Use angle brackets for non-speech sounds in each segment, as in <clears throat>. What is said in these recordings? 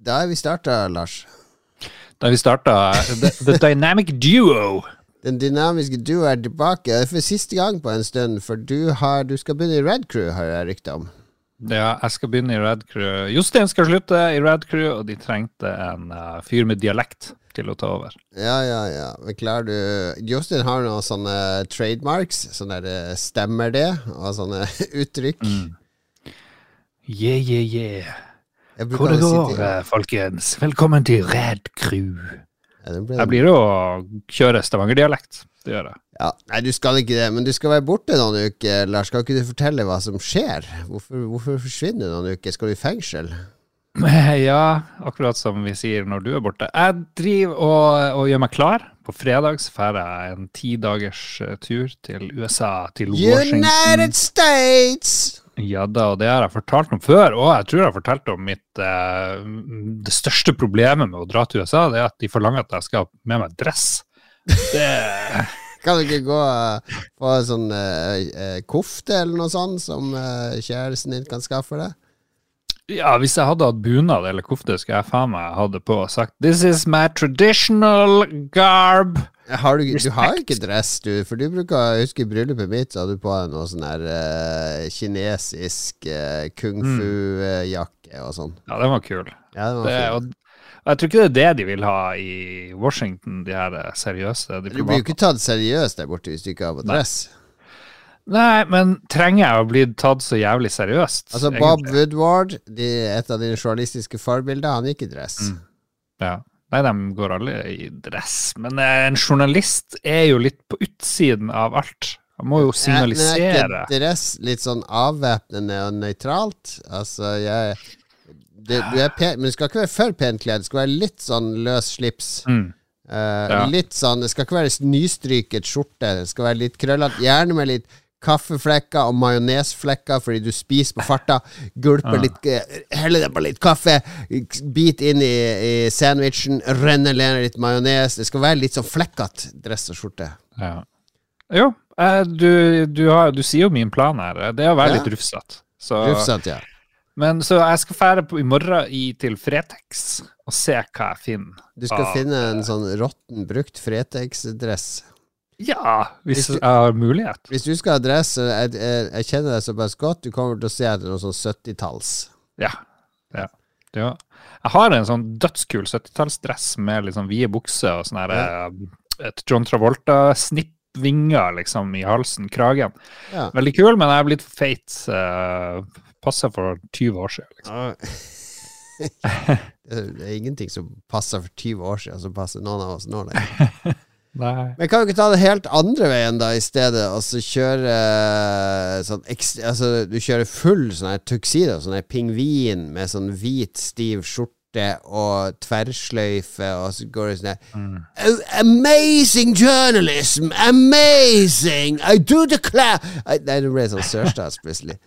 Da er vi starta, Lars. Da vi starta the, the Dynamic Duo. Den dynamiske duo er tilbake for siste gang på en stund, for du, har, du skal begynne i Red Crew, har jeg rykte om. Ja, jeg skal begynne i Red Crew. Jostein skal slutte i Red Crew, og de trengte en uh, fyr med dialekt til å ta over. Ja, ja, ja. Men klarer du Jostein har noen sånne trademarks. Sånn der eh, stemmer det, og sånne <laughs> uttrykk. Mm. Yeah, yeah, yeah. Hvor det går, sitte... eh, folkens? Velkommen til Red Crew. Ja, det blir... Jeg blir å kjøre stavangerdialekt. Det gjør jeg. Ja, nei, du skal ikke det, men du skal være borte noen uker. Lars, skal ikke du fortelle hva som skjer? Hvorfor, hvorfor forsvinner du noen uker? Skal du i fengsel? <laughs> Ja, akkurat som vi sier når du er borte. Jeg driver og, og gjør meg klar. På fredag så drar jeg en ti dagers eh, tur til USA, til Washington. United States! Ja da, og det har jeg fortalt om før. Og jeg tror jeg har fortalt om mitt eh, Det største problemet med å dra til USA, det er at de forlanger at jeg skal ha med meg dress. Det <laughs> Kan du ikke gå uh, på en sånn eh, eh, kofte eller noe sånt som eh, kjæresten din kan skaffe deg? Ja, hvis jeg hadde hatt bunad eller kofte, skulle jeg faen meg hatt det på og sagt This is my traditional garb. Har du, du har ikke dress, du. For du bruker Jeg husker i bryllupet mitt, så hadde du på deg noe sånn her uh, kinesisk uh, kung fu-jakke og sånn. Ja, den var kul. Ja, den var Det, og, jeg tror ikke det er det de vil ha i Washington, de her seriøse diplomatene. Du blir jo ikke tatt seriøst der borte hvis du ikke har på Nei. dress. Nei, men trenger jeg å bli tatt så jævlig seriøst? Altså Bob egentlig? Woodward, de, et av dine journalistiske forbilder, han gikk i dress. Mm. Ja. Nei, de går alle i dress. Men eh, en journalist er jo litt på utsiden av alt. Han må jo signalisere. Men er ikke dress litt sånn avvæpnende og nøytralt? Altså, jeg det, Du pen, men du skal ikke være for pent kledd. Det skal være litt sånn løs slips. Mm. Uh, Ja. Litt sånn Det skal ikke være nystryket skjorte. Det skal være litt krøllete. Gjerne med litt kaffeflekker og majonesflekker fordi du spiser på farta. Gulper Ja. litt eh, Heller deg på litt kaffe. Bit inn i, i sandwichen. Renner ned litt majones. Det skal være litt sånn flekkete dress og skjorte. Ja. Jo, eh, du, du, har, du sier jo min plan her. Det er å være Ja. litt rufsete. Rufsete, ja. Men så jeg skal fære på i morgen i, til Fretex og se hva jeg finner. Du skal av- finne en sånn råtten, brukt Fretex-dress. Ja, hvis Hvis du- jeg har mulighet. Hvis du skal ha dress, jeg, jeg, jeg kjenner deg såpass godt, du kommer til å se etter noe sånn 70-talls. Ja. ja. ja. Jeg har en sånn dødskul 70-tallsdress med sånn vide bukser og sånn her eh, Et John Travolta-snippvinger liksom i halsen, kragen. Ja. Veldig kul, men jeg er blitt feit. Uh, passer for 20 år siden. Liksom. <laughs> det er ingenting som passer for 20 år siden, som passer noen av oss nå lenger. <laughs> Nei. Men kan du ikke ta det helt andre veien, da, i stedet? Altså kjøre eh, sånn ekstra, Altså, du kjører full sånn her tuxedo, sånn her pingvin med sånn hvit, stiv skjorte og tverrsløyfe, og så går det sånn her Mm. Oh, amazing journalism! Amazing! I do declare Nei, det ble sånn sørstats plutselig. <laughs>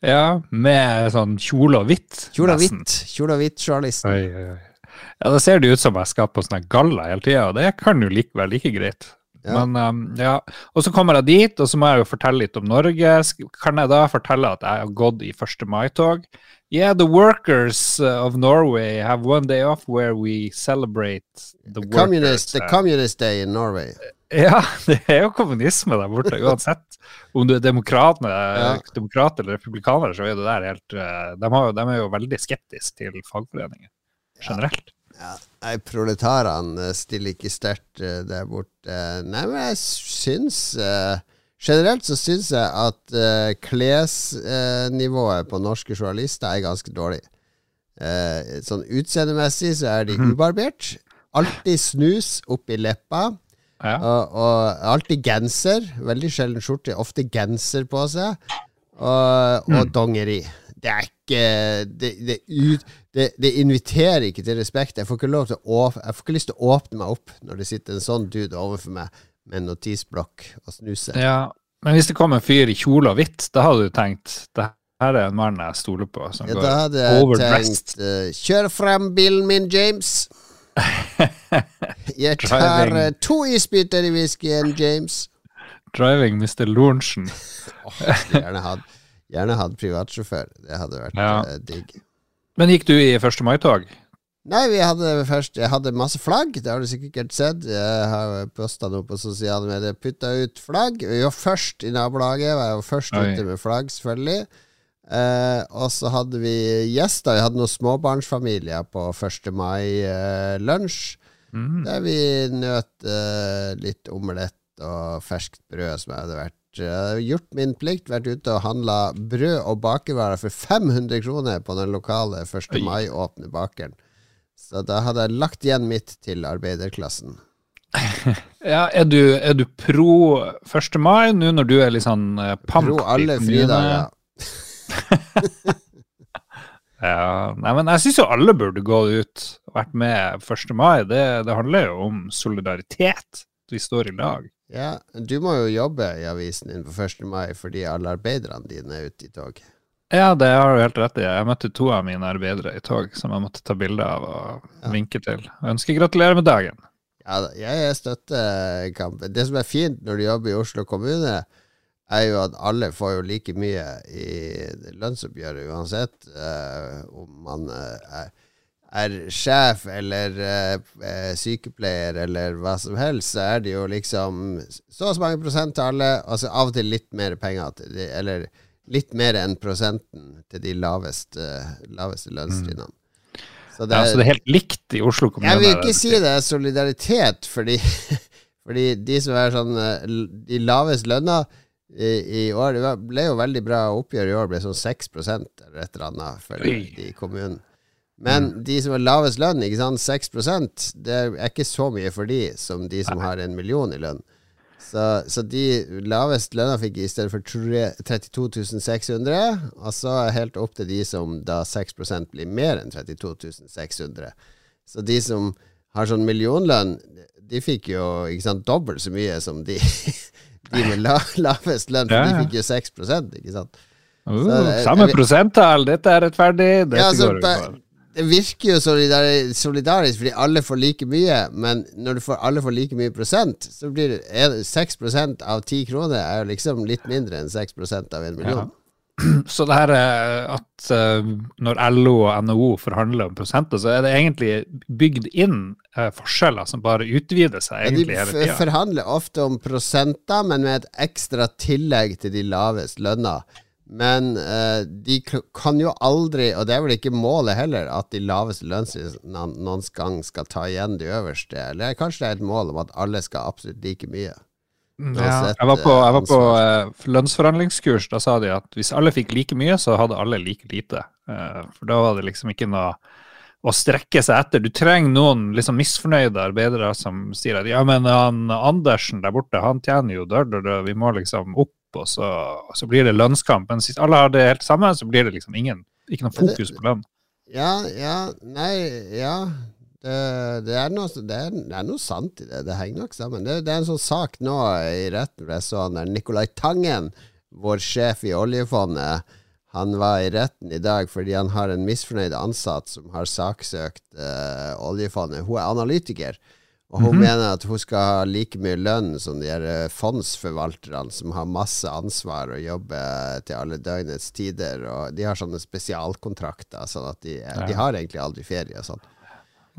Ja, med sånn kjole og hvitt. Kjole og hvitt. Kjole og hvitt-journalisten. Oi, oi, oi. Ja, da ser det ut som jeg skal på sånne galla hele tida, og det kan jo like, være like greit. Ja. Men um, ja, Og så kommer jeg dit, og så må jeg jo fortelle litt om Norge. Kan jeg da fortelle at jeg har gått i 1. mai-tog? Yeah, the workers of Norway have one day off where we celebrate the Communist, workers. the uh, Communist Day in Norway. <laughs> Ja, det er jo kommunisme der borte, uansett. Om du er demokrat, Ja. demokrat eller republikaner, så er det der helt uh, de, har, de er jo veldig skeptiske til fagforeninger generelt. Ja, proletarene eh, stiller ikke sterkt eh, der borte. Nei, men jeg syns eh, Generelt så syns jeg at klesnivået på norske journalister er ganske dårlig. Sånn utseendemessig så er de ubarbert. Alltid snus opp i leppa. Ja. Og, og alltid genser. Veldig sjelden skjorte. Ofte genser på seg. Og, og dongeri. Det er ikke det, det, ut, det, det inviterer ikke til respekt. Jeg får ikke lov til å Jeg får ikke lyst til å åpne meg opp når det sitter en sånn dude overfor meg med en notisblokk og snuser. Ja, men hvis det kom en fyr i kjole og hvitt, da hadde du tenkt det her er en mann jeg stoler på, som Ja, går da hadde jeg tenkt eh, Kjør frem bilen min, James. <laughs> Jeg tar eh, to isbiter i whiskyen, James. Driving Mr. Lorentzen. oh, gjerne hatt privatsjåfør. Det hadde vært Ja. eh, digg. Men gikk du i 1. mai-tog Nei, vi hadde først Jeg hadde masse flagg, det har du sikkert sett. Jeg har posta noe på sosiale medier. Putta ut flagg. Vi var først i nabolaget. Jeg jo først Oi. ute med flagg, selvfølgelig. Eh, og så hadde vi gjester. Vi hadde noen småbarnsfamilier på 1. mai-lunsj. Mm. Der vi nøt eh, litt omelett og ferskt brød som jeg hadde vært eh, gjort min plikt, vært ute og handla brød og bakervarer for 500 kroner på den lokale 1. Mai-åpne bakeren. Så da hadde jeg lagt igjen mitt til arbeiderklassen. <laughs> Ja, er du, er du pro 1. mai nå når du er litt sånn uh, pamp? Pro alle fridager. <laughs> Ja, nei, men jeg syns jo alle burde gå ut og vært med 1. mai. Det, det handler jo om solidaritet. Vi står i lag. Ja, du må jo jobbe i avisen din på 1. mai fordi alle arbeiderne dine er ute i tog. Ja, det har du helt rett i. Jeg møtte to av mine arbeidere i tog som jeg måtte ta bilde av og Ja. vinke til. Jeg ønsker gratulerer med dagen. Ja, jeg støtter kampen. Det som er fint når du jobber i Oslo kommune, er jo at alle får jo like mye i lønnsoppgjøret uansett. eh, om man eh, er, er sjef eller eh, eh, sykepleier eller hva som helst, så er det jo liksom så og så mange prosent til alle, og så av og til litt mer penger til de, eller litt mer enn prosenten til de laveste, laveste lønnstrinnene. Så det Ja, er- så det er helt likt i Oslo kommune. jeg vil ikke si det er solidaritet, fordi, <laughs> fordi de som er sånn eh, De lavest lønna i, i år Det ble jo veldig bra oppgjør i år, ble sånn 6 eller et eller annet for de i kommunen. Men de som har lavest lønn, ikke sant, 6% det er ikke så mye for de som de som har en million i lønn. Så, så de lavest lønna fikk i stedet for tre- 32 600, og så helt opp til de som da 6% blir mer enn 32 600. Så de som har sånn millionlønn, de fikk jo ikke sant, dobbelt så mye som de, <laughs> de med la, lavest lønn, for de fikk jo 6 ikke sant. Uh, Så samme prosenttall, dette er rettferdig. Dette Ja, altså, går ba- over. Det virker jo solidari solidarisk fordi alle får like mye, men når du får, alle får like mye prosent, så blir det er- 6 av 10 kroner er jo liksom litt mindre enn 6% av en million. <clears throat> Så det her er at eh, når LO og NHO forhandler om prosenter, så er det egentlig bygd inn eh, forskjeller som bare utvider seg Ja, de egentlig hele f- De forhandler ofte om prosenter, men med et ekstra tillegg til de lavest lønna. Men eh, de kan jo aldri, og det er vel ikke målet heller, at de laveste lønnslistene noen gang skal ta igjen de øverste. Eller kanskje det er et mål om at alle skal absolutt like mye. Ja, jeg var på, jeg var på ansvar. eh, lønnsforhandlingskurs. Da sa de at hvis alle fikk like mye, så hadde alle like lite. Uh, for da var det liksom ikke noe å strekke seg etter. Du trenger noen liksom misfornøyde arbeidere som sier at ja, men han Andersen der borte, han tjener jo dør, dør, dør. vi må liksom opp, og så, og så blir det lønnskamp. Men hvis alle har det helt samme, så blir det liksom ingen, ikke noe fokus på lønn. Ja, ja, nei, ja. Det, det, er noe, det, er, det er noe sant i det. Det henger nok sammen. Det, er en sånn sak nå i retten hvor jeg så han der Nicolai Tangen, vår sjef i oljefondet, han var i retten i dag fordi han har en misfornøyd ansatt som har saksøkt eh, oljefondet. Hun er analytiker, og hun Mhm. mener at hun skal ha like mye lønn som de her eh, fondsforvalterne som har masse ansvar og jobber til alle døgnets tider. Og de har sånne spesialkontrakter, sånn at de, Ja. de har egentlig aldri ferie og sånn.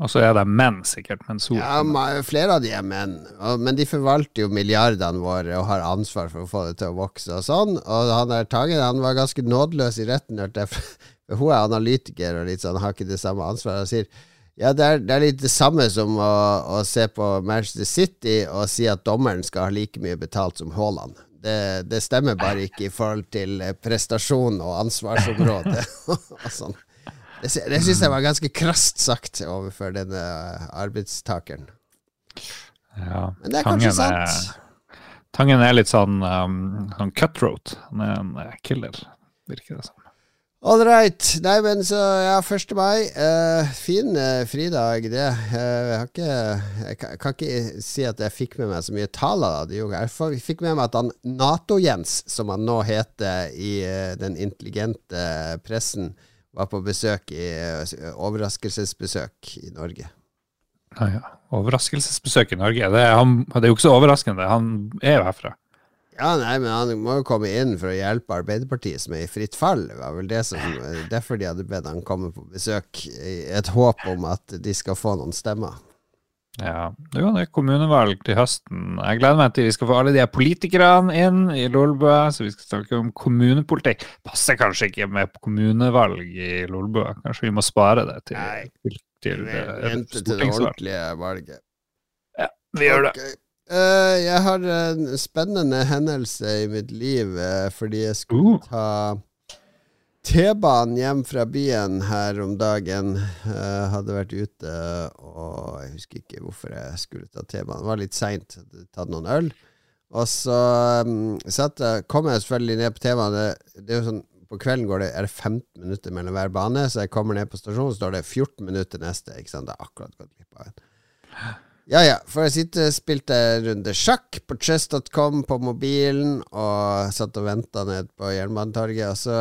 Og så er det menn, sikkert, men så. Ja, flere av de er menn, men de forvalter jo milliardene våre og har ansvar for å få det til å vokse og sånn. Og han der Tangen han var ganske nådeløs i retten, hørte jeg. <laughs> Hun er analytiker og litt sånn, har ikke det samme ansvaret. Og sier ja, det er, det er litt det samme som å, å se på Manchester City og si at dommeren skal ha like mye betalt som Haaland. Det, det stemmer bare ikke i forhold til eh, prestasjon og ansvarsområde <laughs> <laughs> og sånn. Det, det syns jeg var ganske krast sagt overfor denne eh, arbeidstakeren. Ja, Men det er kanskje sant. Er, Tangen er litt sånn, um, sånn cutthroat. Han er en eh, killer, virker det som. All right. Nei, men så Ja, 1. mai. Uh, fin uh, fridag, det. Uh, jeg ikke Jeg kan, kan ikke si at jeg fikk med meg så mye taler. Det Jeg fikk med meg at han Nato-Jens, som han nå heter i den intelligente pressen, var på besøk i overraskelsesbesøk i Norge. Ja, ja. Overraskelsesbesøk i Norge. Det han, det er jo ikke så overraskende. Han er jo herfra. Ja, nei, men han må jo komme inn for å hjelpe Arbeiderpartiet, som er i fritt fall. Det var vel det som, derfor de hadde bedt han komme på besøk, i et håp om at de skal få noen stemmer. Ja, det er kommunevalg til høsten. Jeg gleder meg til vi skal få alle de her politikerne inn i Lolbø, så vi skal snakke om kommunepolitikk. Passer kanskje ikke med kommunevalg i Lolbø. Kanskje vi må spare det til, til, til, til Vente til det ordentlige valget. Ja, vi gjør det. Okay. Uh, jeg har en spennende hendelse i mitt liv uh, fordi jeg skulle uh. ta T-banen hjem fra byen her om dagen. Uh, hadde vært ute og jeg husker ikke hvorfor jeg skulle ta T-banen. Det var litt seint. Tatt noen øl. Og så um, satt, kom jeg selvfølgelig ned på T-banen. Det, det, er jo sånn på kvelden går det, er det 15 minutter mellom hver bane, så jeg kommer ned på stasjonen, så står det 14 minutter neste. Ikke sant? Det er akkurat gått glipp av en. Ja ja, for jeg sitter, spilte runde sjakk på chess.com på mobilen, og satt og venta ned på Jernbanetorget, og så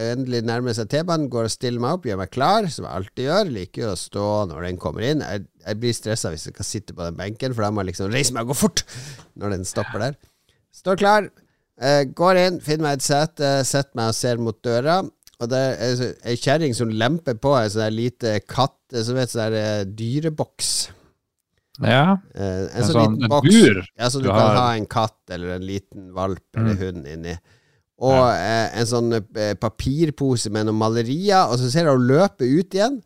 endelig nærmer seg T-banen, går og stiller meg opp, gjør meg klar, som jeg alltid gjør. Liker å stå når den kommer inn. Jeg, jeg blir stressa hvis jeg skal sitte på den benken, for da må jeg liksom reise meg og gå fort når den stopper der. Står klar, eh, går inn, finner meg et sete, setter meg og ser mot døra. Og det er ei kjerring som lemper på ei sånn lite katt, som heter sånn dyreboks. Ja. Eh, en, en sånn, sånn liten boks. Bur. Ja, så du, du kan har... ha en katt eller en liten valp mm. eller hund inni. Og ja. eh, en sånn eh, papirpose med noen malerier, og så ser du henne løpe ut igjen.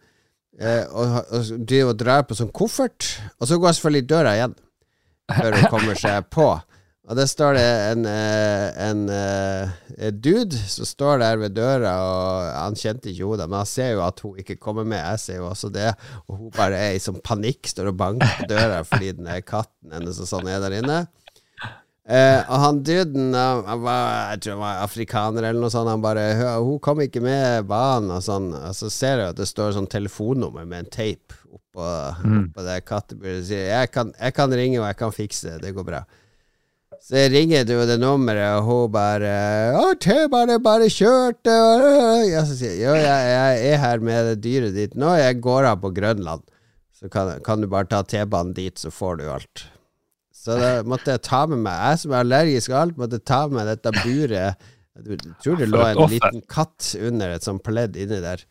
Eh, og, og, og drar på sånn koffert, og så går selvfølgelig døra igjen før hun kommer seg på. Og der står det en, eh, en, en, eh, dude som står der ved døra, og han kjente ikke henne, men han ser jo at hun ikke kommer med. Jeg ser jo også det, og hun bare er i sånn panikk, står og banker på døra fordi den er katten hennes og sånn er der inne. Eh, og han duden, han var, jeg tror han var afrikaner eller noe sånt, han bare 'Hun kom ikke med banen', og sånn. Og så ser jeg at det står sånn telefonnummer med en tape oppå, mm. oppå det katteburet. Sier jeg kan, 'Jeg kan ringe, og jeg kan fikse det. Det går bra'. Så jeg ringer til det nummeret, og hun bare 'Å, T-banen bare kjørt', Jeg sier jo, jeg, jeg, er her med det dyret ditt nå. Jeg går av på Grønland. Så kan, kan du bare ta T-banen dit, så får du alt. Så da måtte jeg ta med meg Jeg som er allergisk og alt, måtte ta med meg dette buret. Jeg tror det lå en liten katt under et sånt pledd inni der.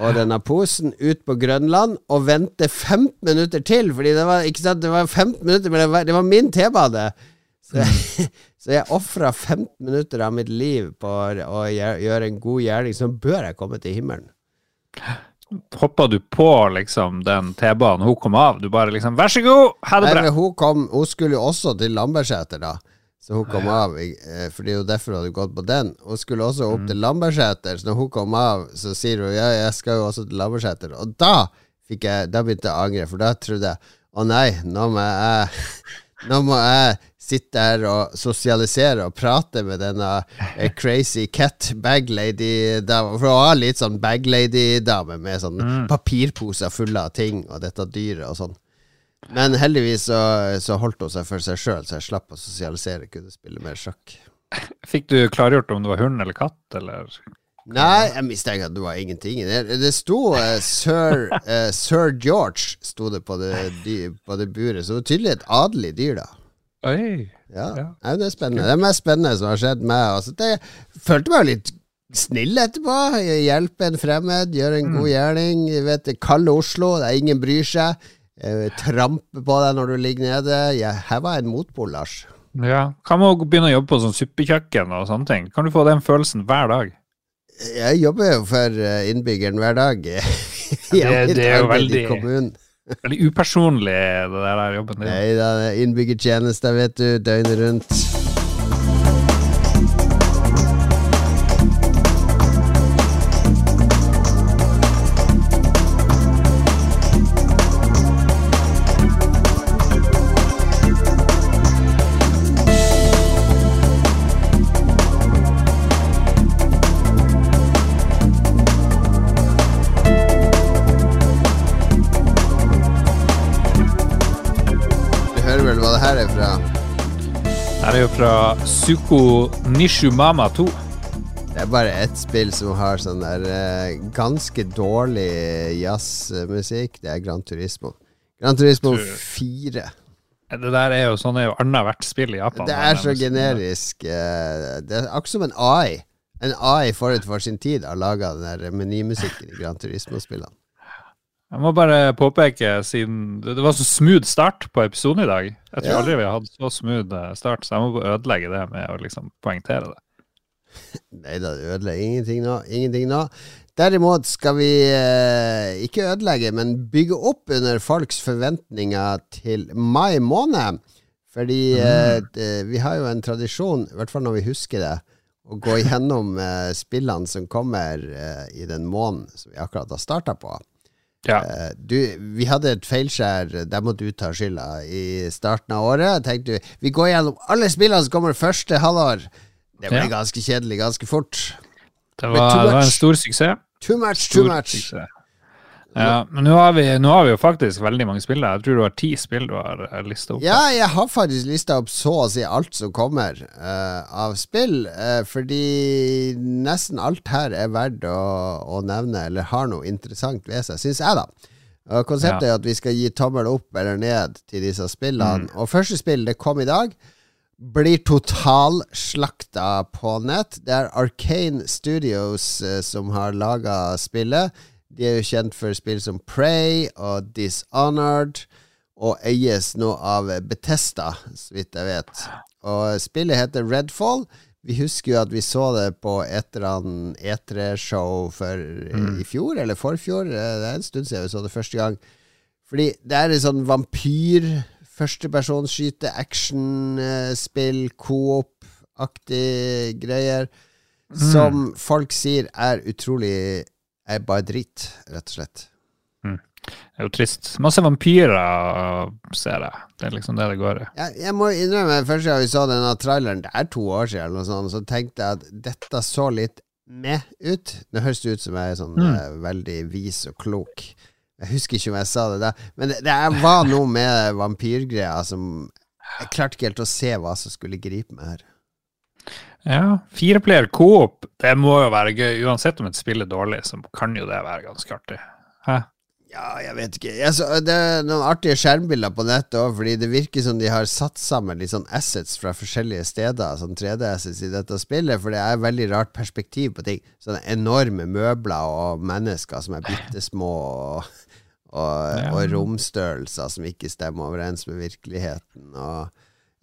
Og denne posen ut på Grønland og vente 15 minutter til, fordi det var, ikke sant, det var 15 minutter, men det var, det var min T-bane. Så jeg, <laughs> så jeg ofra 15 minutter av mitt liv på å gjøre en god gjerning, så bør jeg komme til himmelen. Hoppa du på liksom den T-banen hun kom av? Du bare liksom 'vær så god, ha det bra'? Nei, hun, kom, hun skulle jo også til Lambertseter, da. Så hun kom av, eh, for det er jo derfor hun hadde gått på den. Hun skulle også opp mm. til Lambertseter, så når hun kom av, så sier hun ja, jeg skal jo også til Lambertseter. Og da jeg, da begynte jeg å angre, for da trodde jeg å nei, nå må jeg <laughs> nå må jeg sitte der og sosialisere og prate med denne eh, crazy cat baglady-dama. For å ha litt sånn baglady-dame med sånn mm. papirposer fulle av ting og dette dyret og sånn. Men heldigvis så, så holdt hun seg for seg sjøl, så jeg slapp å sosialisere, kunne spille mer sjakk. <laughs> Fikk du klargjort om det var hund eller katt, eller? Nei, jeg mistenker at det var ingenting. Det, det sto uh, Sir, uh, Sir, George sto det på det, på det buret, så det var tydelig et adelig dyr, da. Oi. Ja, ja. det er spennende. Det er mest spennende som har skjedd meg. Altså, det, jeg følte meg litt snill etterpå. Hjelpe en fremmed, gjøre en mm. god gjerning. Vet, kalde Oslo, der ingen bryr seg. Trampe på deg når du ligger nede. Ja, her var en motpol, Lars. Ja, Hva med å begynne å jobbe på sånn suppekjøkken og sånne ting? Kan du få den følelsen hver dag? Jeg jobber jo for eh, innbyggeren hver dag. <laughs> det, det er jo veldig, veldig upersonlig, det der jobben din. Nei da, innbyggertjeneste, vet du, døgnet rundt. Er jo fra Suko Nishumama 2. Det er bare ett spill som har sånn der uh, ganske dårlig jazzmusikk. Det er Gran Turismo. Gran Turismo 4. Det der er jo sånn er jo annethvert spill i Japan. Det er så generisk. Uh, Det er akkurat som en AI. En AI forut for sin tid har laga den der menymusikken i Gran Turismo-spillene. Jeg må bare påpeke, siden det var så smooth start på episoden i dag Jeg tror Ja. aldri vi har hatt så smooth eh, start, så jeg må ødelegge det med å liksom poengtere det. <laughs> Nei da, du ødelegger ingenting nå. Ingenting nå. Derimot skal vi eh, ikke ødelegge, men bygge opp under folks forventninger til mai måned. Fordi eh, det, vi har jo en tradisjon, i hvert fall når vi husker det, å gå <laughs> igjennom eh, spillene som kommer eh, i den måneden som vi akkurat har starta på. Ja. Eh, Du, vi hadde et feilskjær, der må du ta skylda, i starten av året. Tenkte vi, vi går gjennom alle spillene som kommer første halvår. Det ble Ja. ganske kjedelig ganske fort. Det var, det var en stor suksess. Too much, too Stor much. suksess. Ja, men nå har, vi, nå har vi jo faktisk veldig mange spill. Jeg tror du har ti spill du har lista opp. Ja, jeg har faktisk lista opp så å si alt som kommer uh, av spill, Uh, fordi nesten alt her er verdt å, å nevne, eller har noe interessant ved seg, syns jeg, da. Og konseptet er at vi skal gi tommel opp eller ned til disse spillene. Og første spill, det kom i dag, blir totalslakta på nett. Det er Arcane Studios eh, som har laga spillet. De er jo kjent for spill som Prey og Dishonored, og eies nå av Betesta, så vidt jeg vet. Og spillet heter Redfall. Vi husker jo at vi så det på et eller annet E3-show for i fjor, eller forfjor. Eh, Det er en stund siden vi så det første gang. Fordi det er en sånn vampyr, førstepersonsskyte, actionspill, coop-aktig greier, som folk sier er utrolig Er bare dritt, rett og slett. Det er jo trist. Masse vampyrer, ser jeg. Det er liksom det det går i. Jeg, jeg må innrømme, første gang vi så denne traileren, det er to år siden, sånt, så tenkte jeg at dette så litt med ut. Det høres ut som jeg er sånn eh, veldig vis og klok. Jeg husker ikke om jeg sa det der, men det, det var noe med vampyrgreia som Jeg klarte ikke helt å se hva som skulle gripe meg her. Ja, Fireplayer coop, det må jo være gøy. Uansett om et spill er dårlig, så kan jo det være ganske artig. Hæ? Ja, jeg vet ikke. Jeg så, det er noen artige skjermbilder på nettet òg, fordi det virker som de har satt sammen litt sånn assets fra forskjellige steder, sånn 3D-assets i dette spillet, for det er veldig rart perspektiv på ting. Sånne enorme møbler og mennesker som er bitte små, og, og, Ja. og romstørrelser som ikke stemmer overens med virkeligheten, og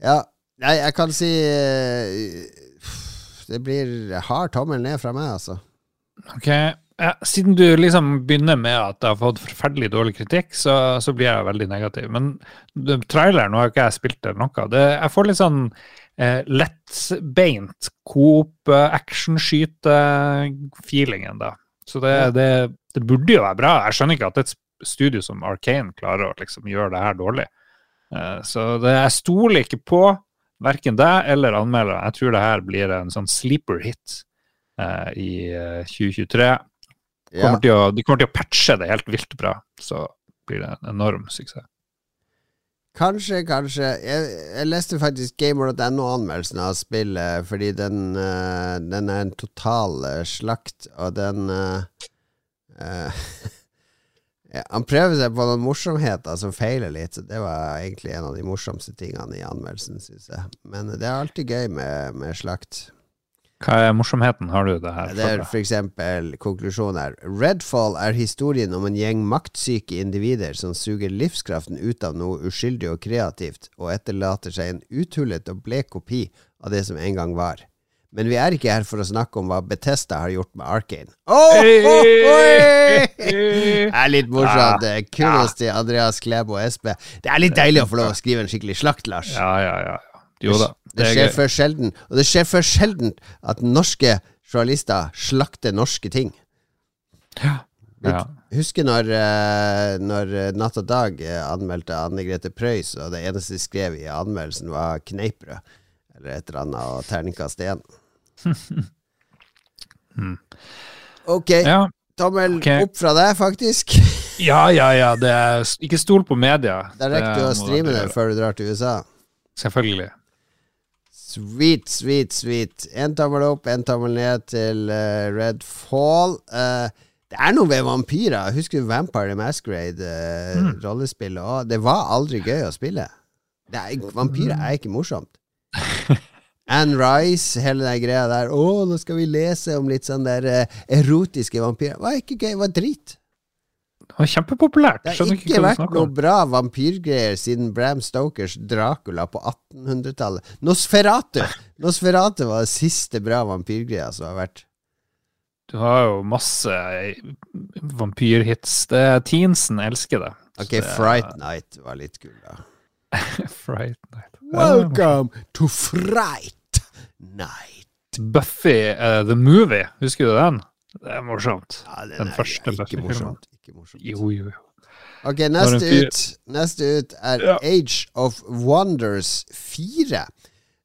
Ja, nei, jeg kan si eh, Det blir hard tommel ned fra meg, altså. Ok, ja, Siden du liksom begynner med at det har fått forferdelig dårlig kritikk, så, så blir jeg veldig negativ. Men traileren, har ikke jeg spilt eller noe, det, jeg får litt sånn eh, lettbeint coop, actionskyte-feelingen, da. Så det, Ja. det, det burde jo være bra. Jeg skjønner ikke at et studio som Arcane klarer å liksom gjøre det her dårlig. Eh, så det, jeg stoler ikke på verken deg eller anmelderen. Jeg tror det her blir en sånn sleeper hit eh, i eh, 2023. Ja. Kommer til å, de kommer til å patche det helt vilt bra, så blir det en enorm suksess. Kanskje, kanskje. Jeg, jeg leste faktisk Gamer.no-anmeldelsen av spillet, fordi den, eh, den er en total eh, slakt, og den eh, eh, <laughs> ja, Han prøver seg på noen morsomheter som feiler litt, så det var egentlig en av de morsomste tingene i anmeldelsen, syns jeg. Men det er alltid gøy med, med slakt. Hva er morsomheten? Har du det her? Det er for eksempel konklusjonen her. Redfall er historien om en gjeng maktsyke individer som suger livskraften ut av noe uskyldig og kreativt, og etterlater seg en uthullet og blek kopi av det som en gang var. Men vi er ikke her for å snakke om hva Betesta har gjort med Arkane. Oh, oh! Det er litt morsomt. Ja, Kudos til Andreas Klebo og Espe. Det er litt deilig å få lov å skrive en skikkelig slakt, Lars. Ja, ja, ja. Jo da. Det, Det er skjer for sjelden, og det skjer for sjelden at norske journalister slakter norske ting. Ja. Ja. Husker når, eh, når eh, Natt og Dag eh, anmeldte Anne Grete Preus, og det eneste de skrev i anmeldelsen, var kneiprød Eller et eller annet, og terningkast én. Ok, Ja. tommel okay. opp fra deg, faktisk. ja, ja, ja. Det er, ikke stol på media. Da rekker du å streame det før du drar til USA. Selvfølgelig. Sweet, sweet, sweet. En tommel opp, en tommel ned til uh, Red Fall. Uh, det er noe ved vampyrer. Husker du Vampire the Masquerade, uh, rollespillet òg? Det var aldri gøy å spille. Er, vampyrer er ikke morsomt. <laughs> Anne Rice, hele den greia der. Å, nå skal vi lese om litt sånn der uh, erotiske vampyrer. Var ikke gøy, var dritt. Det var kjempepopulært. Det har ikke vært noe bra vampyrgreier siden Bram Stokers Dracula på 1800-tallet. Nosferatu! Nosferatu var det siste bra vampyrgreia som har vært. Du har jo masse vampyrhits. Det er Teensen elsker det. Ok, Fright Night var litt kul, da. <laughs> Fright Night. Ja, Welcome to Fright Night. Buffy uh, the Movie, husker du den? Det er morsomt. Ja, Den er første Buffy-filmen. Jo, jo, jo. Ok, neste ut, neste ut er Ja. Age of Wonders 4.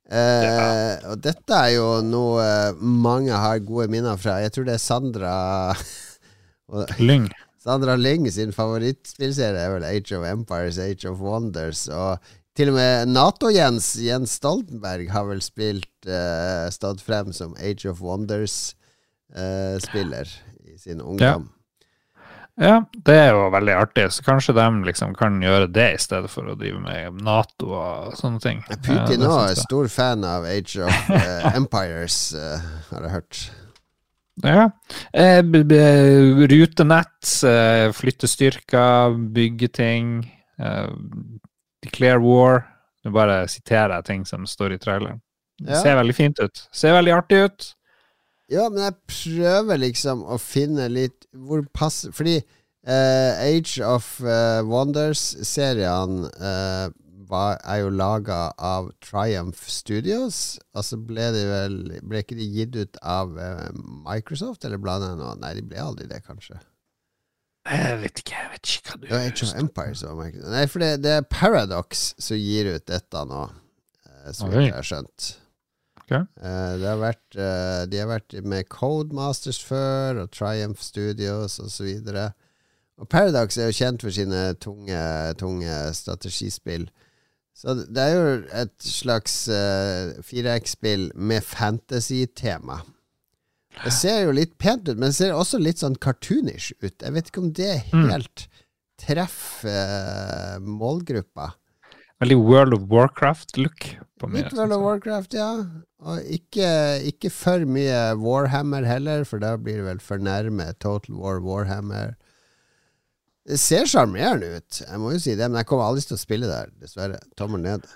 Eh, Og dette er jo noe eh, mange har gode minner fra. Jeg tror det er Sandra <laughs> Lyng. Sandra Lyng sin favorittspillserie er vel Age of Empires, Age of Wonders. Og til og med Nato-Jens, Jens Stoltenberg, har vel spilt uh, stått frem som Age of Wonders-spiller i sin ungdom. Ja, det er jo veldig artig, så kanskje de liksom kan gjøre det i stedet for å drive med Nato og sånne ting. Putin òg ja, er stor fan av Age of uh, Empires, eh, har jeg hørt. Ja. Rutenett, b- b- rutenett, eh, flytte Eh, declare war. Nå bare siterer jeg ting som står i traileren. Det Ja. ser veldig fint ut. Ser veldig artig ut. Ja, men jeg prøver liksom å finne litt hvor pass Fordi uh, Age of uh, Wonders-seriene uh, er jo laga av Triumph Studios. Og så ble de vel Ble ikke de gitt ut av eh, Microsoft, eller blanda jeg nå? Nei, de ble aldri det, kanskje. Jeg vet ikke, jeg vet ikke hva du Ja, Age of Empires var Microsoft. Nei, for det, det er Paradox som gir ut dette nå, eh, så vidt jeg har skjønt. Ok. Eh, det har vært, eh, de har vært med Codemasters før, og Triumph Studios og så. Og Paradox er jo kjent for sine tunge, tunge strategispill. Så det det er jo et slags uh, 4X-spill med fantasy-tema. Det ser jo litt pent ut, men det ser også litt sånn cartoonish ut. Jeg vet ikke om det Mm. helt treffer eh, målgruppa. Veldig World of Warcraft-look. på meg. Litt World of. Warcraft, ja. Og ikke, ikke for mye Warhammer heller, for da blir det vel for nærme Total War Warhammer. Det ser sjarmerende ut, jeg må jo si det, men jeg kommer aldri til å spille der, dessverre. Tommel ned.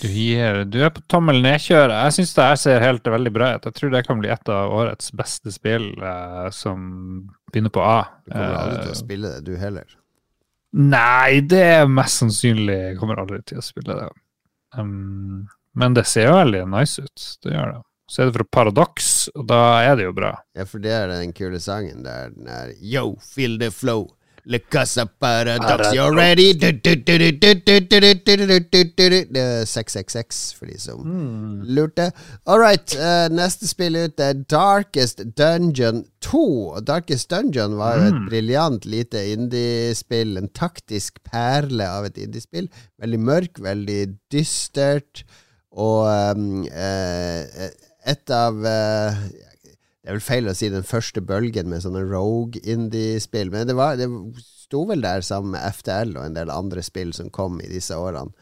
Du, gir, du er på tommel ned-kjøret. Jeg syns det her ser helt veldig bra ut. Jeg tror det kan bli et av årets beste spill eh, som begynner på A. Du kommer aldri til å Eh, spille det, du heller. Nei, det er mest sannsynlig Jeg kommer aldri til å spille det. Um, men det ser jo veldig nice ut. Det gjør det. Så er det fra Paradox, og da er det jo bra. Ja, for det er den kule sangen der. Den er Yo, feel the flow. La casa paradox, you're ready 666, for de som lurte. All right, uh, neste spill ut er Darkest Dungeon 2. Darkest Dungeon var jo et briljant lite indiespill. En taktisk perle av et indiespill. Veldig mørk, veldig dystert, og um, uh, et av uh, det er vel feil å si den første bølgen med sånne rogue indie-spill, men det, var, det sto vel der sammen med FTL og en del andre spill som kom i disse årene.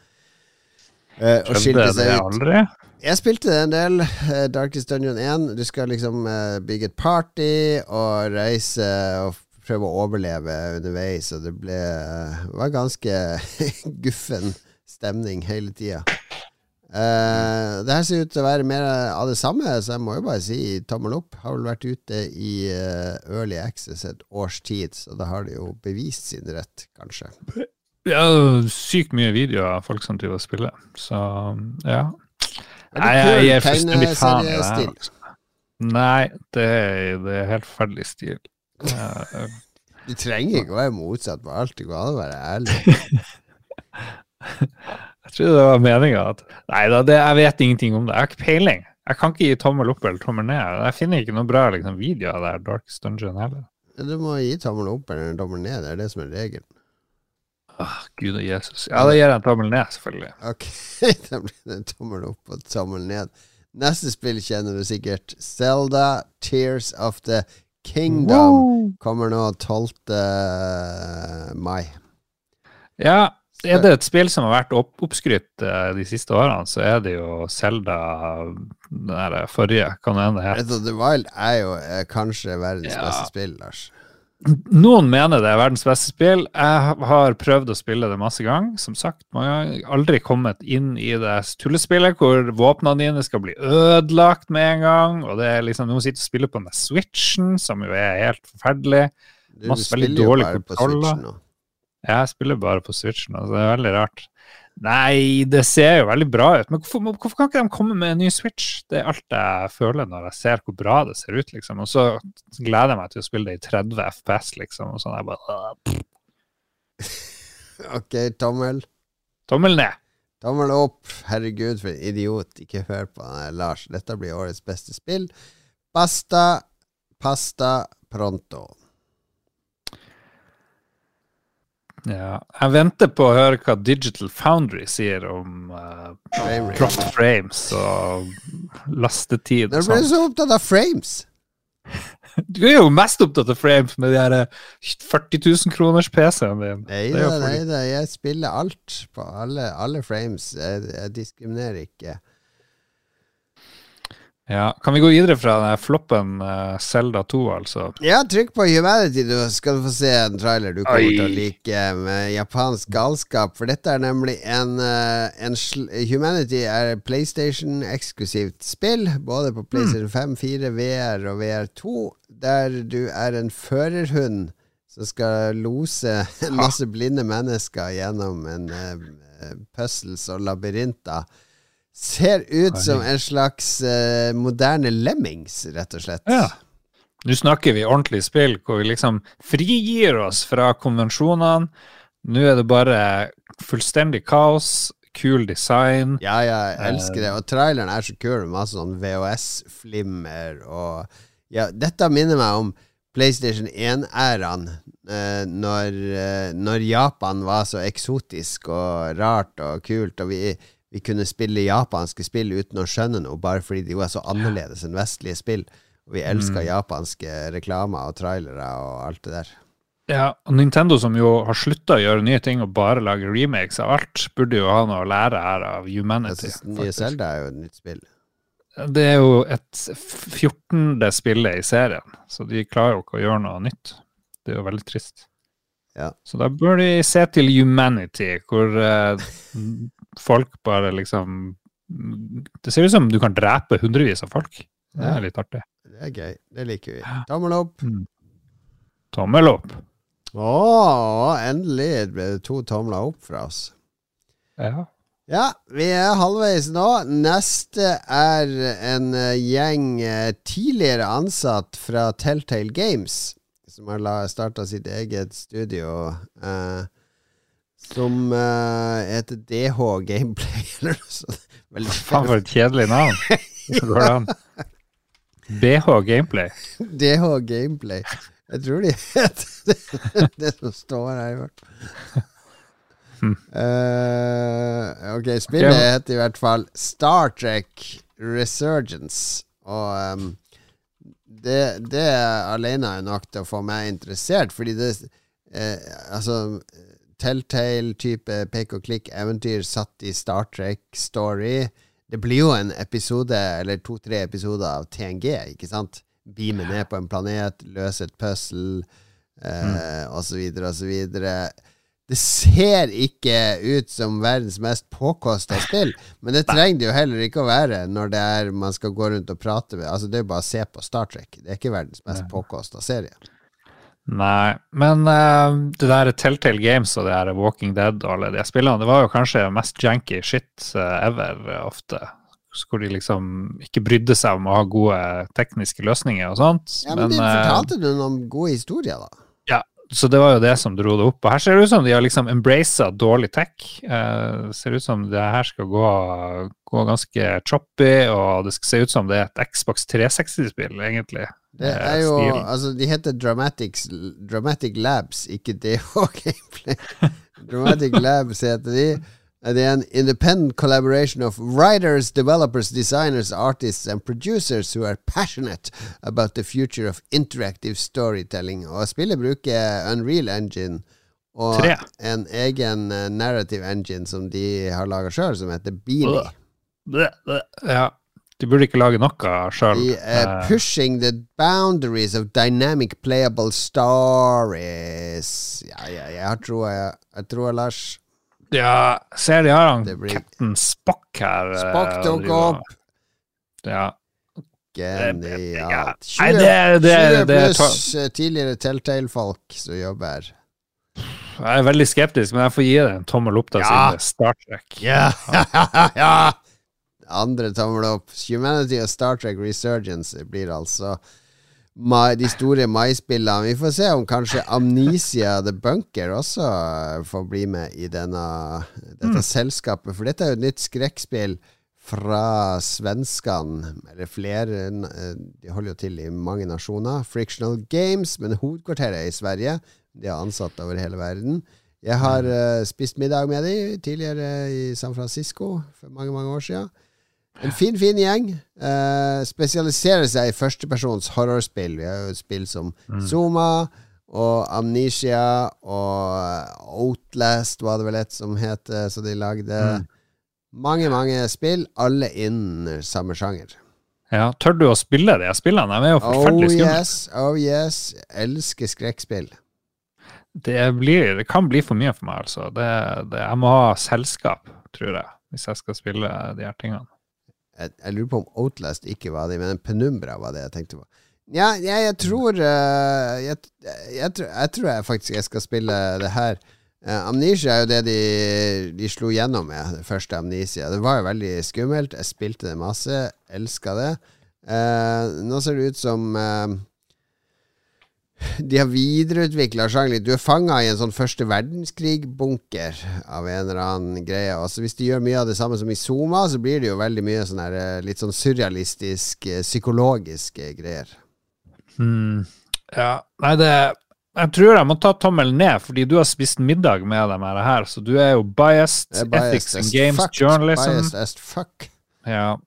Uh, og skilte seg ut. aldri. Jeg spilte en del. Uh, Darkest Dungeon 1. Du skal liksom uh, bygge et party og reise og prøve å overleve underveis, og det ble var ganske <laughs> guffen stemning hele tida. Uh, det her ser ut til å være mer av det samme, så jeg må jo bare si tommel opp. Har vel vært ute i eh, Early Access et års tid, så da har det jo bevist sin rett, kanskje. Ja, sykt mye videoer av folk som driver og spiller, så ja. Nei, jeg gir fullstendig faen i det her. altså. Nei, det er, det er helt forferdelig stil. <laughs> Eh, Du trenger ikke å være motsatt på alt. Det går an å være ærlig. <laughs> <laughs> Jeg trodde det var meninga at Nei da, det, jeg vet ingenting om det. Jeg har ikke peiling. Jeg kan ikke gi tommel opp eller tommel ned. Jeg finner ikke noe bra liksom, video av det her Dark Dungeon heller. Du må gi tommel opp eller tommel ned. Det er det som er regelen. Åh, Gud og Jesus. Ja, da gir jeg en tommel ned, selvfølgelig. Ok, <laughs> da blir det tommel opp og tommel ned. Neste spill kjenner du sikkert. Zelda Tears of the Kingdom kommer nå 12. mai. Ja, Er det et spill som har vært opp oppskrytt eh, de siste årene, så er det jo Selda den der forrige, kan det hende det het. The Wild er jo eh, kanskje verdens Ja. beste spill, Lars. Noen mener det er verdens beste spill. Jeg har prøvd å spille det masse ganger. Som sagt, man har aldri kommet inn i det tullespillet hvor våpnene dine skal bli ødelagt med en gang. Og det er liksom noen sitter og spiller på den der switchen, som jo er helt forferdelig. Du, Masse veldig spiller jo dårlig bare på kontroller. Jeg spiller bare på switchen, altså det er veldig rart. Nei, det ser jo veldig bra ut, men hvorfor, hvorfor kan ikke de komme med en ny Switch? Det er alt jeg føler når jeg ser hvor bra det ser ut, liksom. Og så gleder jeg meg til å spille det i 30 FPS, liksom. Og sånn, jeg bare, «Åh, <laughs> Ok, tommel. Tommel ned. Tommel opp. Herregud, for en idiot. Ikke hør på han Lars. Dette blir årets beste spill. Basta, pasta, pronto. Ja. Jeg venter på å høre hva Digital Foundry sier om uh, Frame frames og lastetid og du sånn. så opptatt av frames? <laughs> Du er jo mest opptatt av frames med de her eh, 40 000 kroners PC-en din. Nei er da, nei da. Jeg spiller alt på alle, alle frames. Jeg, jeg diskriminerer ikke. Ja. Kan vi gå videre fra den her floppen uh, Zelda 2, altså? Ja, trykk på Humanity, du skal du få se en trailer du kommer Oi. til å like med japansk galskap. For dette er nemlig en, uh, en sl Humanity er PlayStation-eksklusivt spill. Både på PlayStation 5, 4, VR og VR2. Der du er en førerhund som skal lose en masse blinde mennesker gjennom en uh, puzzles og labyrinter. Ser ut som en slags eh, moderne lemmings, rett og slett. Ja. Nå snakker vi ordentlig spill hvor vi liksom frigir oss fra konvensjonene. Nå er det bare fullstendig kaos, kul design. Ja, ja, jeg elsker det. Og traileren er så kul, med masse sånn VHS-flimmer og Ja, dette minner meg om PlayStation 1-æraen, eh, når, eh, når Japan var så eksotisk og rart og kult, og vi, vi kunne spille japanske spill uten å skjønne noe, bare fordi de er så annerledes enn vestlige spill. Og vi elska japanske reklamer og trailere og alt det der. Ja, og Nintendo som jo har slutta å gjøre nye ting og bare lage remakes av alt, burde jo ha noe å lære her av Jeg Humanity. synes Nye faktisk. Zelda er jo et nytt spill. Det er jo et 14. spillet i serien, så de klarer jo ikke å gjøre noe nytt. Det er jo veldig trist. Ja. Så da bør de se til Humanity, hvor eh, <laughs> folk bare liksom Det ser ut som du kan drepe hundrevis av folk. Det er litt artig. Det er gøy. Det liker vi. Tommel opp. Tommel opp. Å, endelig ble det to tomler opp fra oss. Ja. Ja, vi er halvveis nå. Neste er en eh, gjeng eh, tidligere ansatt fra Telltale Games, som har starta sitt eget studio, eh, som uh, heter DH Gameplay, <laughs> eller noe sånt. Veldig Faen, for et kjedelig navn. <laughs> Hvordan går det an? BH Gameplay. <laughs> DH Gameplay. Jeg tror de heter det som står her, i hvert fall. Eh, ok, spillet okay. heter i hvert fall Star Trek Resurgence. Og um, det, det alene er nok til å få meg interessert, fordi det eh, Altså Telltale-type pek-og-klikk-eventyr satt i Star Trek-story. Det blir jo en episode, eller to-tre episoder av TNG, ikke sant? Beame ned på en planet, løse et puzzle, eh, og så videre. Det ser ikke ut som verdens mest påkosta spill, men det trenger det jo heller ikke å være når det er man skal gå rundt og prate med Altså Det er jo bare å se på Star Trek. Det er ikke verdens mest påkosta serie. Nei, men uh, det der Telltale Games og det der Walking Dead og alle de spillene, det var jo kanskje mest janky shit eh, ever eh, ofte. Hvor de liksom ikke brydde seg om å ha gode tekniske løsninger og sånt. Ja, Men, de eh, fortalte du noen gode historier, da? Ja, så det var jo det som dro det opp. Og her ser det ut som de har liksom embracet dårlig tech. Uh, ser ut som det her skal gå, gå ganske choppy, og det skal se ut som det er et Xbox 360-spill, egentlig. Det Eh, er jo stilen. Altså, de heter Dramatics, Dramatic Labs, ikke DH Gameplay. Dramatic <laughs> Labs heter de. Det er en independent collaboration of writers, developers, designers, artists and producers who are passionate about the future of interactive storytelling. Og spillet bruker Unreal Engine Og Tre. en egen eh, narrative engine som de har laga sjøl, som heter Beanie. Ja. De burde ikke lage noe sjøl. De er pushing the boundaries of dynamic playable stories. Ja, ja, jeg tror jeg. Jeg tror, Lars. ja, ser de har han blir- Captain Spock her. eh, Spock tok opp. Ja. Genialt. Nei, det- det- 20 det- pluss eh, tidligere Telltale-folk som jobber. Jeg er veldig skeptisk, men jeg får gi det en tommel opp da, Ja. siden det er Star Trek. Ja! <laughs> ja. Andre tommel opp. Humanity og Star Trek Resurgence blir altså de store maispillene. Vi får se om kanskje Amnesia The Bunker også får bli med i denne, dette selskapet. For dette er jo et nytt skrekkspill fra svenskene, eller flere eh, De holder jo til i mange nasjoner. Frictional Games, men hovedkvarteret er i Sverige. De har ansatte over hele verden. Jeg har eh, spist middag med dem tidligere i San Francisco for mange, mange år siden. En fin, fin gjeng. Uh, spesialiserer seg i førstepersons horrorspill. Vi har jo spill som Zuma og Amnesia og Outlast var det vel et som het, så de lagde. Mange, mange spill, alle innen samme sjanger. Ja, Tør du å spille de spillene? De er jo Oh forferdelig skumle. yes, oh yes. Elsker skrekkspill. Det, blir, det kan bli for mye for meg, altså. Det, det, jeg må ha selskap, tror jeg, hvis jeg skal spille de her tingene. Jeg, jeg lurer på om Outlast ikke var det, men Penumbra var det jeg tenkte på. Ja, jeg, jeg tror eh, jeg, jeg, tror- jeg tror jeg faktisk jeg skal spille det her. Eh, Amnesia er jo det de, de slo gjennom med, det første Amnesia. Det var jo veldig skummelt. Jeg spilte det masse, elska det. Eh, nå ser det ut som eh, de har videreutvikla sjangeren. Du er fanga i en sånn første verdenskrig-bunker av en eller annen greie. så Hvis de gjør mye av det samme som i Zuma, så blir det jo veldig mye sånn her, eh, litt sånn surrealistisk, eh, psykologiske greier. Hmm. Ja, nei, det Jeg tror jeg må ta tommelen ned, fordi du har spist middag med dem her, så du er jo biased. Er biased ethics and games, fuck. journalism. Biased as fuck. Ja.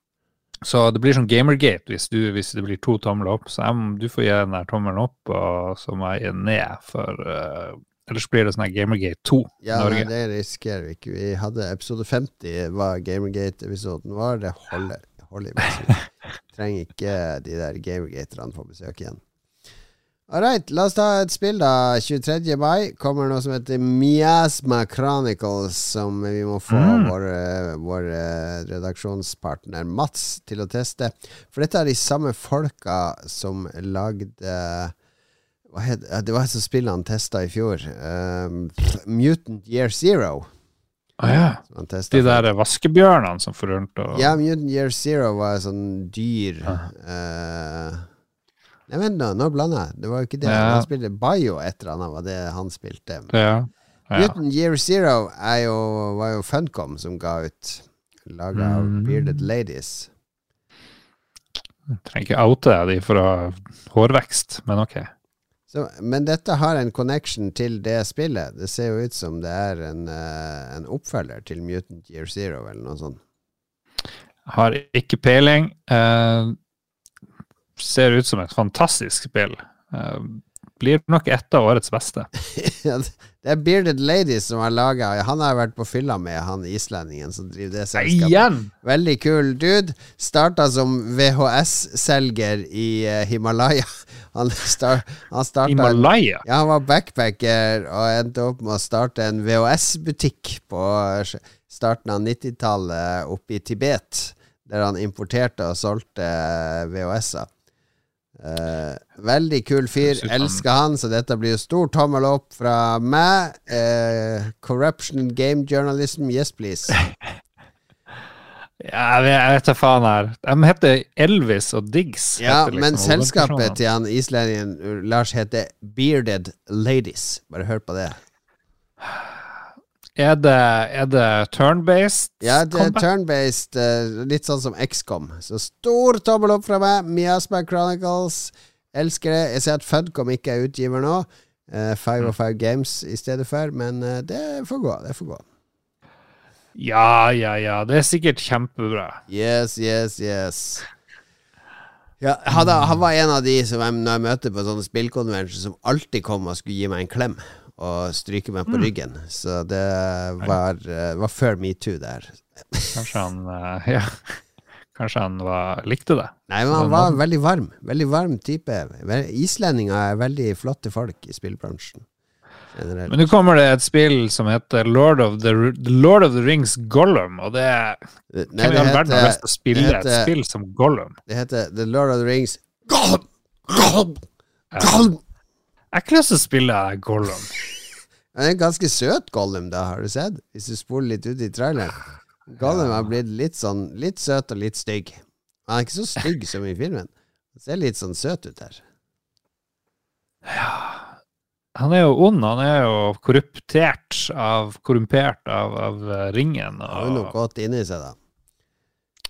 Så det blir sånn Gamergate hvis, du, hvis det blir to tomler opp. Så jeg, du får gi den der tommelen opp, og så må jeg gi den ned, for uh, ellers blir det sånn her Gamergate 2 Ja, Norge. Ja, det risikerer vi ikke. Vi hadde episode 50, hva Gamergate-episoden var. Det holder. Holder. <laughs> Trenger ikke de der Gamergaterne på besøk igjen. All right, la oss ta et spill, da. 23. mai kommer noe som heter Miasma Chronicles, som vi må få Mm. vår, vår eh, redaksjonspartner Mats til å teste. For dette er de samme folka som lagde hva het, ja, Det var et sånt spill han testa i fjor. Um, Mutant Year Zero. Å ja. De der vaskebjørnene som rundt og Ja, Mutant Year Zero var et sånn dyr eh, Nei, vent nå, nå blander jeg. Det var jo ikke det. Ja. Han spilte Bio et eller annet, var det han spilte. ja. ja. Mutant Year Zero er jo, var jo Funcom som ga ut. Laga av Mm. Bearded Ladies. Jeg Trenger ikke oute de for å ha hårvekst, men ok. Så, men dette har en connection til det spillet. Det ser jo ut som det er en, eh, en oppfølger til Mutant Year Zero, eller noe sånt. Har ikke peiling. Eh, ser ut som et fantastisk spill. Eh, blir nok et av årets beste. <laughs> Det er Bearded Lady som har laga Han har vært på fylla med han islendingen som driver det selskapet. Igjen! Veldig kul dude. Starta som VHS-selger i eh, Himalaya. <laughs> Han, star, han starta Himalaya. Ja, han var backpacker og endte opp med å starte en VHS-butikk på eh, starten av 90-tallet oppe i Tibet, der han importerte og solgte VHS-er. Eh, veldig kul fyr. Elsker han, så dette blir stor tommel opp fra meg. Eh, corruption game journalism, yes please. <laughs> Ja, jeg vet, da faen her. De heter Elvis og Diggs. Ja, liksom men selskapet til han islendingen Lars heter Bearded Ladies. Bare hør på det. <sighs> <sighs> Er det, det turn-based? Ja, det er turn-based, uh, litt sånn som XCOM. Så stor tommel opp fra meg. Miasma Chronicles. Elsker det. Jeg ser at Fudcom ikke er utgiver nå. Uh, Five of Five Games i stedet for, men uh, det får gå. Det får gå. Ja, ja, ja. Det er sikkert kjempebra. Yes, yes, yes. Ja, han, han var en av de som jeg, når jeg møter på sånne spillkonvensjoner, som alltid kom og skulle gi meg en klem. Å stryke meg på ryggen. Så det var, eh, var før metoo der. Kanskje han <laughs> eh, Ja. Kanskje han var, likte det. Nei, men han var veldig varm. Veldig varm type. Islendinger er veldig flotte folk i spillbransjen. Generelt. Men nå kommer det et spill som heter Lord of the, Lord of the Rings Gollum, og det er Hvem i all verden har lyst til å spille heter, et spill som Gollum? det heter The Lord of the Rings Gollum! Gollum! Gollum! Jeg har lyst til å spille Gollum. Han er en ganske søt Gollum, da, har du sett? Hvis du spoler litt ut i traileren. Gollum har blitt litt sånn Litt søt og litt stygg. Han er ikke så stygg som i filmen. Han ser litt sånn søt ut her. Han er jo ond, han er jo korruptert av Korrumpert av, av ringen. ringen. Han har jo noe Og, godt inni seg, da.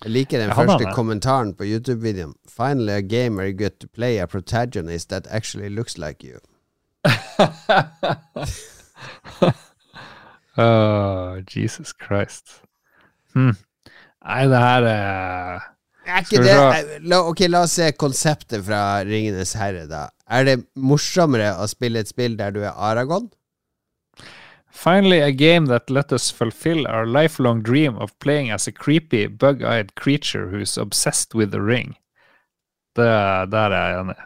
Jeg liker den Ja, første det. kommentaren på YouTube-videoen. Finally a game good to play a protagonist that actually looks like you. Åh, <laughs> Jesus Christ. Hmm. Nei, det her er Er ikke det eh, la, Ok, la oss se konseptet fra Ringenes herre, da. Er det morsommere å spille et spill der du er Aragon? Finally a game that let us fulfill our lifelong dream of playing as a creepy, bug-eyed creature who's obsessed with the ring. Det, der er jeg enig.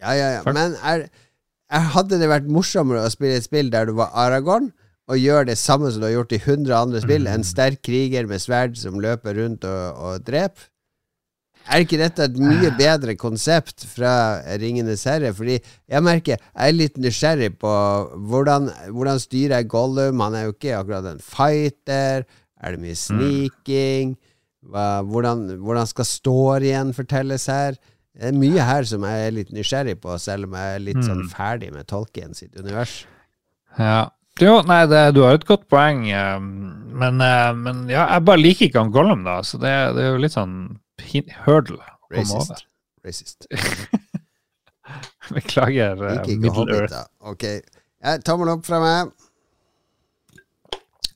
Ja, ja, ja. Men er, er, hadde det vært morsommere å spille et spill der du var Aragorn, og gjøre det samme som du har gjort i 100 andre spill? En sterk kriger med sverd som løper rundt og, og dreper? Er ikke dette et mye bedre konsept fra Ringenes herre? Fordi jeg merker jeg er litt nysgjerrig på hvordan, hvordan styrer jeg Gollum? Han er jo ikke akkurat en fighter. Er det mye sniking? Hva, hvordan, hvordan skal storyen fortelles her? Det er mye her som jeg er litt nysgjerrig på, selv om jeg er litt sånn ferdig med Tolkien sitt univers. Ja. Jo, nei, det, du har et godt poeng, eh, men, eh, men ja, jeg bare liker ikke han Gollum, da, så det, det er jo litt sånn hurdle å komme over. Racist. <laughs> Beklager, eh, Liker ikke Middle Earth. Ok. Ja, tommel opp fra meg.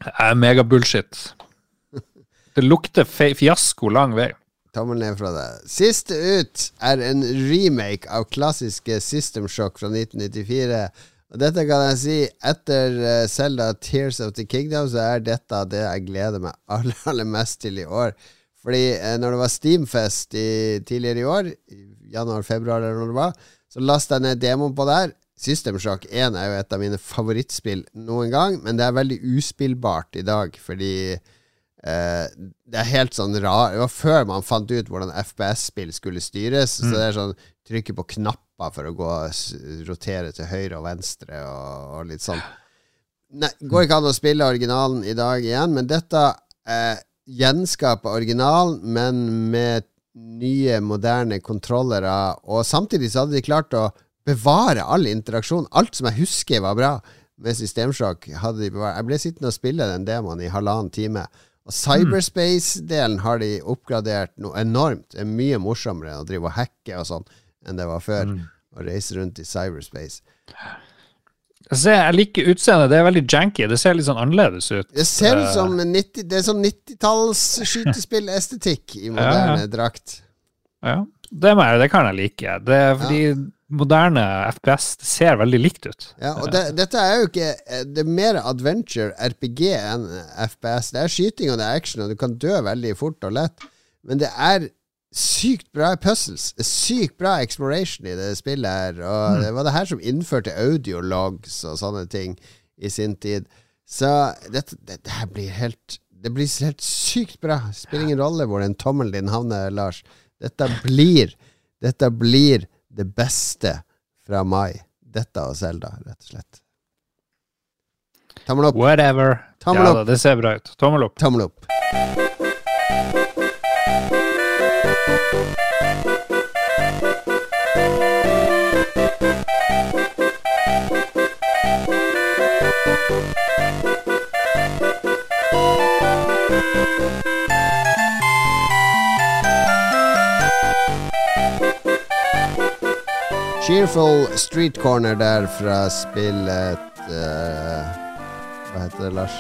Jeg er megabullshit. Det lukter fiasko lang vei. Tommel ned fra deg. Siste ut er en remake av klassiske System Shock fra 1994. Og dette kan jeg si, etter Selda Zelda Tears of the Kingdom, så er dette det jeg gleder meg aller, <laughs> aller mest til i år. Fordi eh, når det var Steamfest i, tidligere i år, januar-februar eller når det var, så lasta jeg ned demoen på der. System Shock 1 er jo et av mine favorittspill noen gang, men det er veldig uspillbart i dag, fordi Eh, det er helt sånn rar Det var før man fant ut hvordan FPS-spill skulle styres. Så det er sånn trykke på knapper for å gå rotere til høyre og venstre og, og litt sånn. Nei, går ikke an å spille originalen i dag igjen, men dette eh, gjenskaper originalen, men med nye, moderne kontrollere. Og samtidig så hadde de klart å bevare all interaksjon. Alt som jeg husker var bra med Systemsjokk, hadde de bevart. Jeg ble sittende og spille den demoen i halvannen time. Og cyberspace-delen har de oppgradert noe enormt. Det er mye morsommere å drive og hacke og sånn enn det var før. Å reise rundt i cyberspace. Se, jeg liker utseendet. Det er veldig janky. Det ser litt sånn annerledes ut. Det ser ut Eh, som 90, Det er sånn 90-talls skytespill-estetikk i moderne drakt. Ja, det, jeg, det kan jeg like. Det er fordi moderne FPS det ser veldig likt ut. Ja, og det, dette er jo ikke Det er mer adventure, RPG, enn FPS. Det er skyting og det er action, og du kan dø veldig fort og lett. Men det er sykt bra puzzles. Sykt bra exploration i det spillet her. Og det var det her som innførte audiologs og sånne ting i sin tid. Så dette, dette her blir helt Det blir helt sykt bra. Spiller ingen rolle hvor den tommelen din havner, Lars. Dette blir Dette blir det beste fra mai. Dette og Selda, rett og slett. Tommel opp. Whatever. Tommel ja, opp. det ser bra ut. Tommel opp. Tommel opp. Cheerful Street Corner der fra spillet uh, Hva heter det, Lars?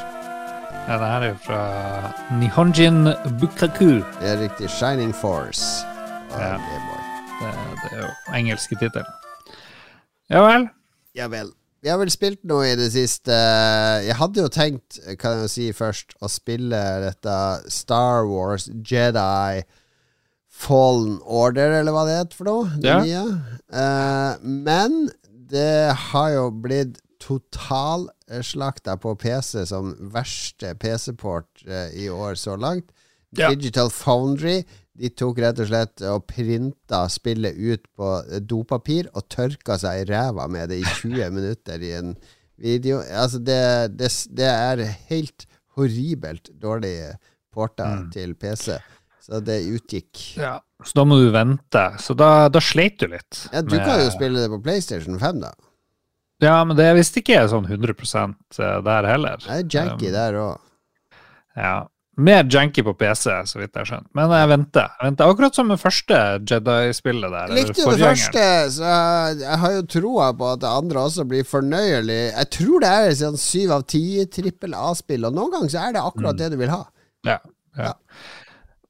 Ja, det her er jo fra Nihonjin Bukaku. Det er riktig. Shining Force. Ja. Det, det er jo engelske tittel. Ja vel. Ja vel. vi har vel spilt noe i det siste. Jeg hadde jo tenkt, kan jeg jo si først, å spille dette Star Wars Jedi Fallen Order, eller hva det heter for noe. Det Ja. Eh, men det har jo blitt totalslakta på PC som verste PC-port uh, i år så langt. Ja. Digital Foundry de tok rett og slett og printa spillet ut på dopapir og tørka seg i ræva med det i <laughs> 20 minutter i en video. Altså, det, det, det er helt horribelt dårlig porta Mm. til PC. Så det utgikk. Ja. Så da må du vente. Så da, da sleit du litt. Ja, du med- kan jo spille det på PlayStation 5, da. Ja, men det er visst ikke sånn 100% der heller. Det er janky Um, der òg. Ja. Mer janky på PC, så vidt jeg har skjønt. Men jeg venter. Jeg venter. Akkurat som det første Jedi-spillet der. Likte jo det første, så jeg har jo troa på at det andre også blir fornøyelig. Jeg tror det er sånn syv av ti trippel A-spill, og noen ganger så er det akkurat Mm. det du vil ha. Ja. ja.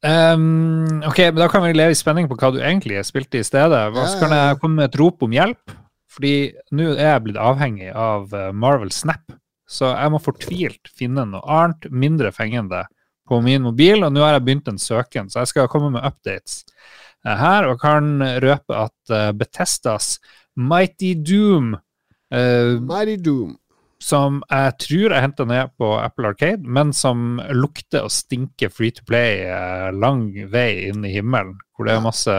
Um, ok, men Da kan vi leve i spenning på hva du egentlig spilte i stedet. Hva Ja, kan jeg komme med et rop om hjelp? Fordi nå er jeg blitt avhengig av eh, Marvel Snap. Så jeg må fortvilt finne noe annet, mindre fengende, på min mobil. Og nå har jeg begynt en søken, så jeg skal komme med updates eh, her. Og kan røpe at eh, Betestas Mighty Doom Uh, Mighty Doom. Som jeg tror jeg henta ned på Apple Arcade, men som lukter og stinker free to play eh, lang vei inn i himmelen, hvor det er masse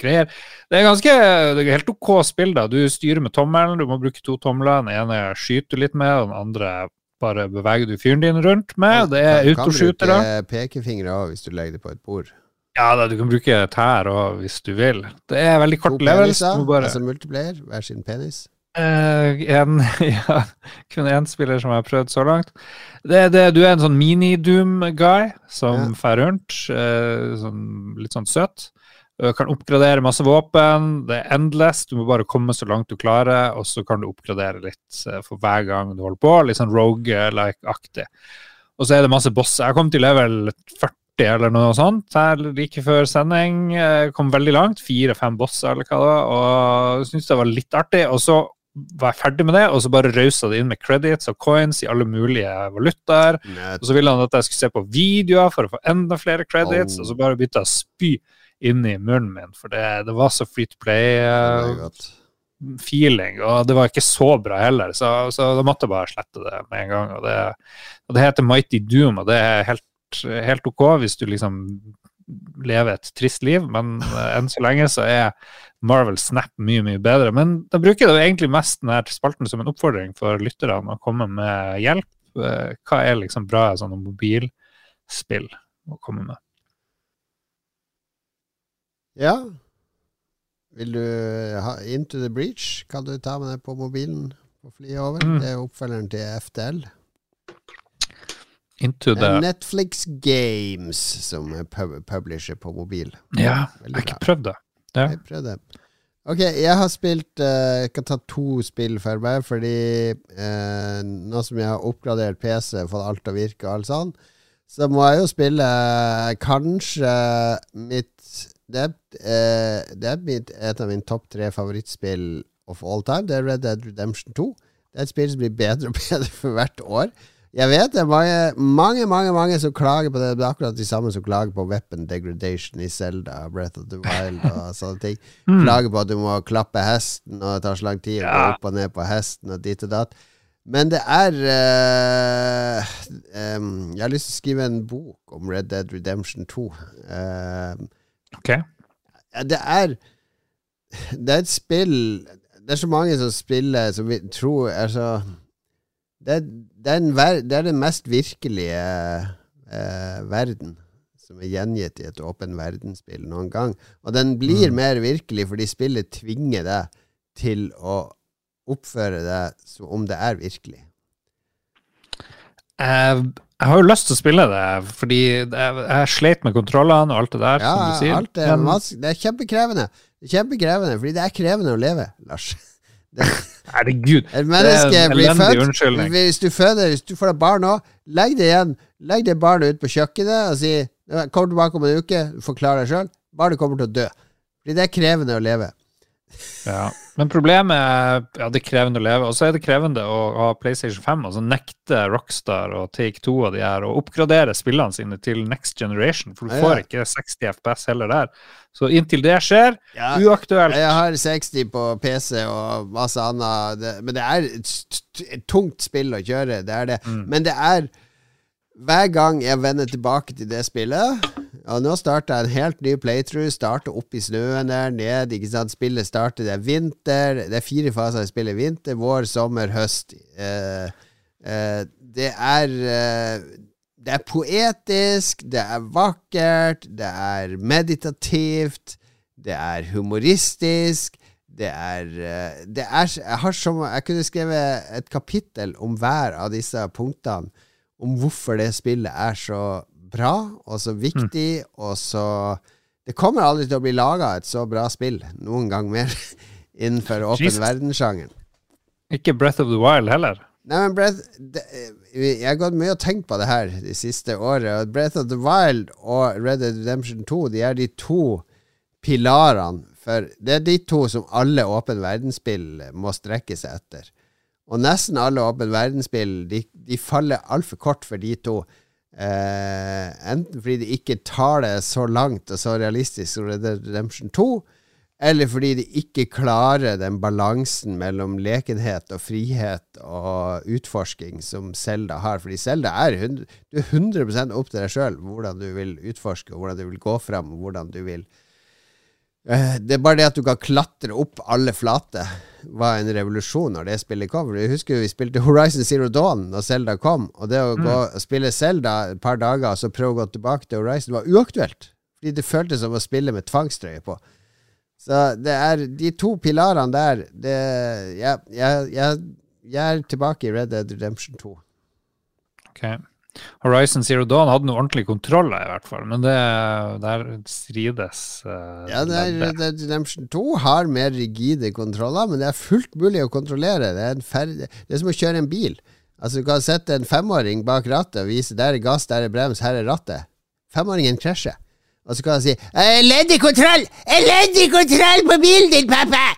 greier. Det er ganske det er helt OK spill, da. Du styrer med tommelen, du må bruke to tomler. Den ene skyter du litt med, den andre bare beveger du fyren din rundt med. Det er Du kan bruke pekefingre òg hvis du legger det på et bord. Ja da, du kan bruke tær òg hvis du vil. Det er veldig kort kort To peniser, bare altså multiplayer, hver sin penis. Eh, en, <laughs> ja, kun én spiller som jeg har prøvd så langt. Det, det, du er en sånn mini-Doom-guy som Ja. fer rundt. Uh, sånn, litt sånn søt. Du kan oppgradere masse våpen. Det er endless. Du må bare komme så langt du klarer, og så kan du oppgradere litt eh, for hver gang du holder på. Litt sånn rogue-like-aktig. Og så er det masse bosser. Jeg kom til level 40 eller noe sånt her like før sending. Kom veldig langt. Fire-fem bosser eller hva det var. Og syntes det var litt artig. Og så var jeg ferdig med det, og så bare rausa det inn med credits og coins i alle mulige valutaer. Og så ville han at jeg skulle se på videoer for å få enda flere credits, Oh. og så bare begynte jeg å spy inn i munnen min, for det, det var så free to play-feeling, Uh, og det var ikke så bra heller, så, så da måtte jeg bare slette det med en gang. Og det, og det heter Mighty Doom, og det er helt, helt ok hvis du liksom lever et trist liv, men eh, enn så lenge så er Marvel Snap mye, mye bedre. Men da bruker jeg det egentlig mest denne spalten som en oppfordring for lytterne å komme med hjelp. Eh, Hva er liksom bra sånne mobilspill å komme med? Ja. Vil du ha Into the Breach? Kan du ta med deg på mobilen og fly over? Mm. Det er oppfølgeren til FTL. Into the Netflix Games som er pub publisher på mobil. Ja, jeg har ikke prøvd det. Ja. Jeg prøvde. Ok, jeg har spilt uh, Jeg kan ta to spill for meg, fordi uh, nå som jeg har oppgradert PC, fått alt til å virke og alt sånn, så må jeg jo spille uh, kanskje mitt Det er, det er mitt, et av mine topp tre favorittspill of all time. Det er Red Dead Redemption 2. Det er et spill som blir bedre og bedre for hvert år. Jeg vet det er mange, mange, mange, mange som klager på det. Det er akkurat de samme som klager på weapon degradation i Zelda, Breath of the Wild og <laughs> sånne ting. Mm. Klager på at du må klappe hesten, og det tar så lang tid å gå opp og ned på hesten, og dit og datt. Men det er uh, um, Jeg har lyst til å skrive en bok om Red Dead Redemption 2. Uh, Ok. det er Det er et spill Det er så mange som spiller som vi tror er så Det er, det er, en ver, det er den mest virkelige eh, verden som er gjengitt i et åpen verdensspill noen gang. Og den blir Mm. mer virkelig fordi spillet tvinger deg til å oppføre deg som om det er virkelig. Jeg, jeg har jo lyst til å spille det, fordi jeg, jeg sleit med kontrollene og alt det der, Ja, som du sier. alt er, Men- det er kjempekrevende. Det kjempekrevende, fordi det er krevende å leve, Lars. <laughs> <laughs> Herregud. Et menneske Det en blir født. Hvis du føder Hvis du får deg barn nå, legg det igjen. Legg det barnet ut på kjøkkenet og si Kom tilbake om en uke, forklar deg sjøl. Barnet kommer til å dø. Fordi det er krevende å leve. Ja, Men problemet er ja, det er krevende å leve. Og så er det krevende å ha PlayStation 5. Altså nekte Rockstar og Take 2 av de her å oppgradere spillene sine til next generation. For du Ja, ja. får ikke 60 FPS heller der. Så inntil det skjer, uaktuelt. Jeg har 60 på PC og masse annet, det, men det er et tungt spill å kjøre. Det er det. Mm. Men det er Hver gang jeg vender tilbake til det spillet Og nå starter jeg en helt ny playthrough. Starter opp i snøen der, ned. Ikke sant? Spillet starter, det er vinter. Det er fire faser i spillet. Vinter, vår, sommer, høst. Eh, eh, det er eh, Det er poetisk, det er vakkert, det er meditativt, det er humoristisk. Det er, eh, det er jeg, har som, jeg kunne skrevet et kapittel om hver av disse punktene. Om hvorfor det spillet er så bra og så viktig, og så Det kommer aldri til å bli laga et så bra spill noen gang mer <laughs> innenfor åpen verden-sjangeren. Ikke Breath of the Wild heller. Nei, men Breath det, Jeg har gått mye og tenkt på det her de siste året. Breath of the Wild og Red Dead Redemption 2 De er de to pilarene for Det er de to som alle åpen verdensspill må strekke seg etter. Og nesten alle åpen verdensspill de, de faller altfor kort for de to. Eh, enten fordi de ikke tar det så langt og så realistisk som Red Dead Redemption 2, eller fordi de ikke klarer den balansen mellom lekenhet og frihet og utforsking som Selda har. Fordi Selda er 100, du er 100 opp til deg sjøl hvordan du vil utforske, og hvordan du vil gå fram, hvordan du vil Det er bare det at du kan klatre opp alle flater, var en revolusjon når det spillet kom. Jeg husker vi spilte Horizon Zero Dawn når Zelda kom, og det å gå og spille Zelda et par dager og så prøve å gå tilbake til Horizon var uaktuelt. Fordi det føltes som å spille med tvangstrøye på. Så det er de to pilarene der det, jeg, jeg, jeg, jeg er tilbake i Red Dead Redemption 2. Ok. Horizon Zero Dawn hadde noe ordentlig kontroller, i hvert fall. Men det, der strides uh, Ja, det er, leddet. Red Redemption 2 har mer rigide kontroller, men det er fullt mulig å kontrollere. Det er, en fer det er som å kjøre en bil. Altså Du kan sette en femåring bak rattet og vise der er gass, der er brems, her er rattet. Femåringen krasjer. Og så kan han si Elendig kontroll! Elendig kontroll på bilen din, pappa!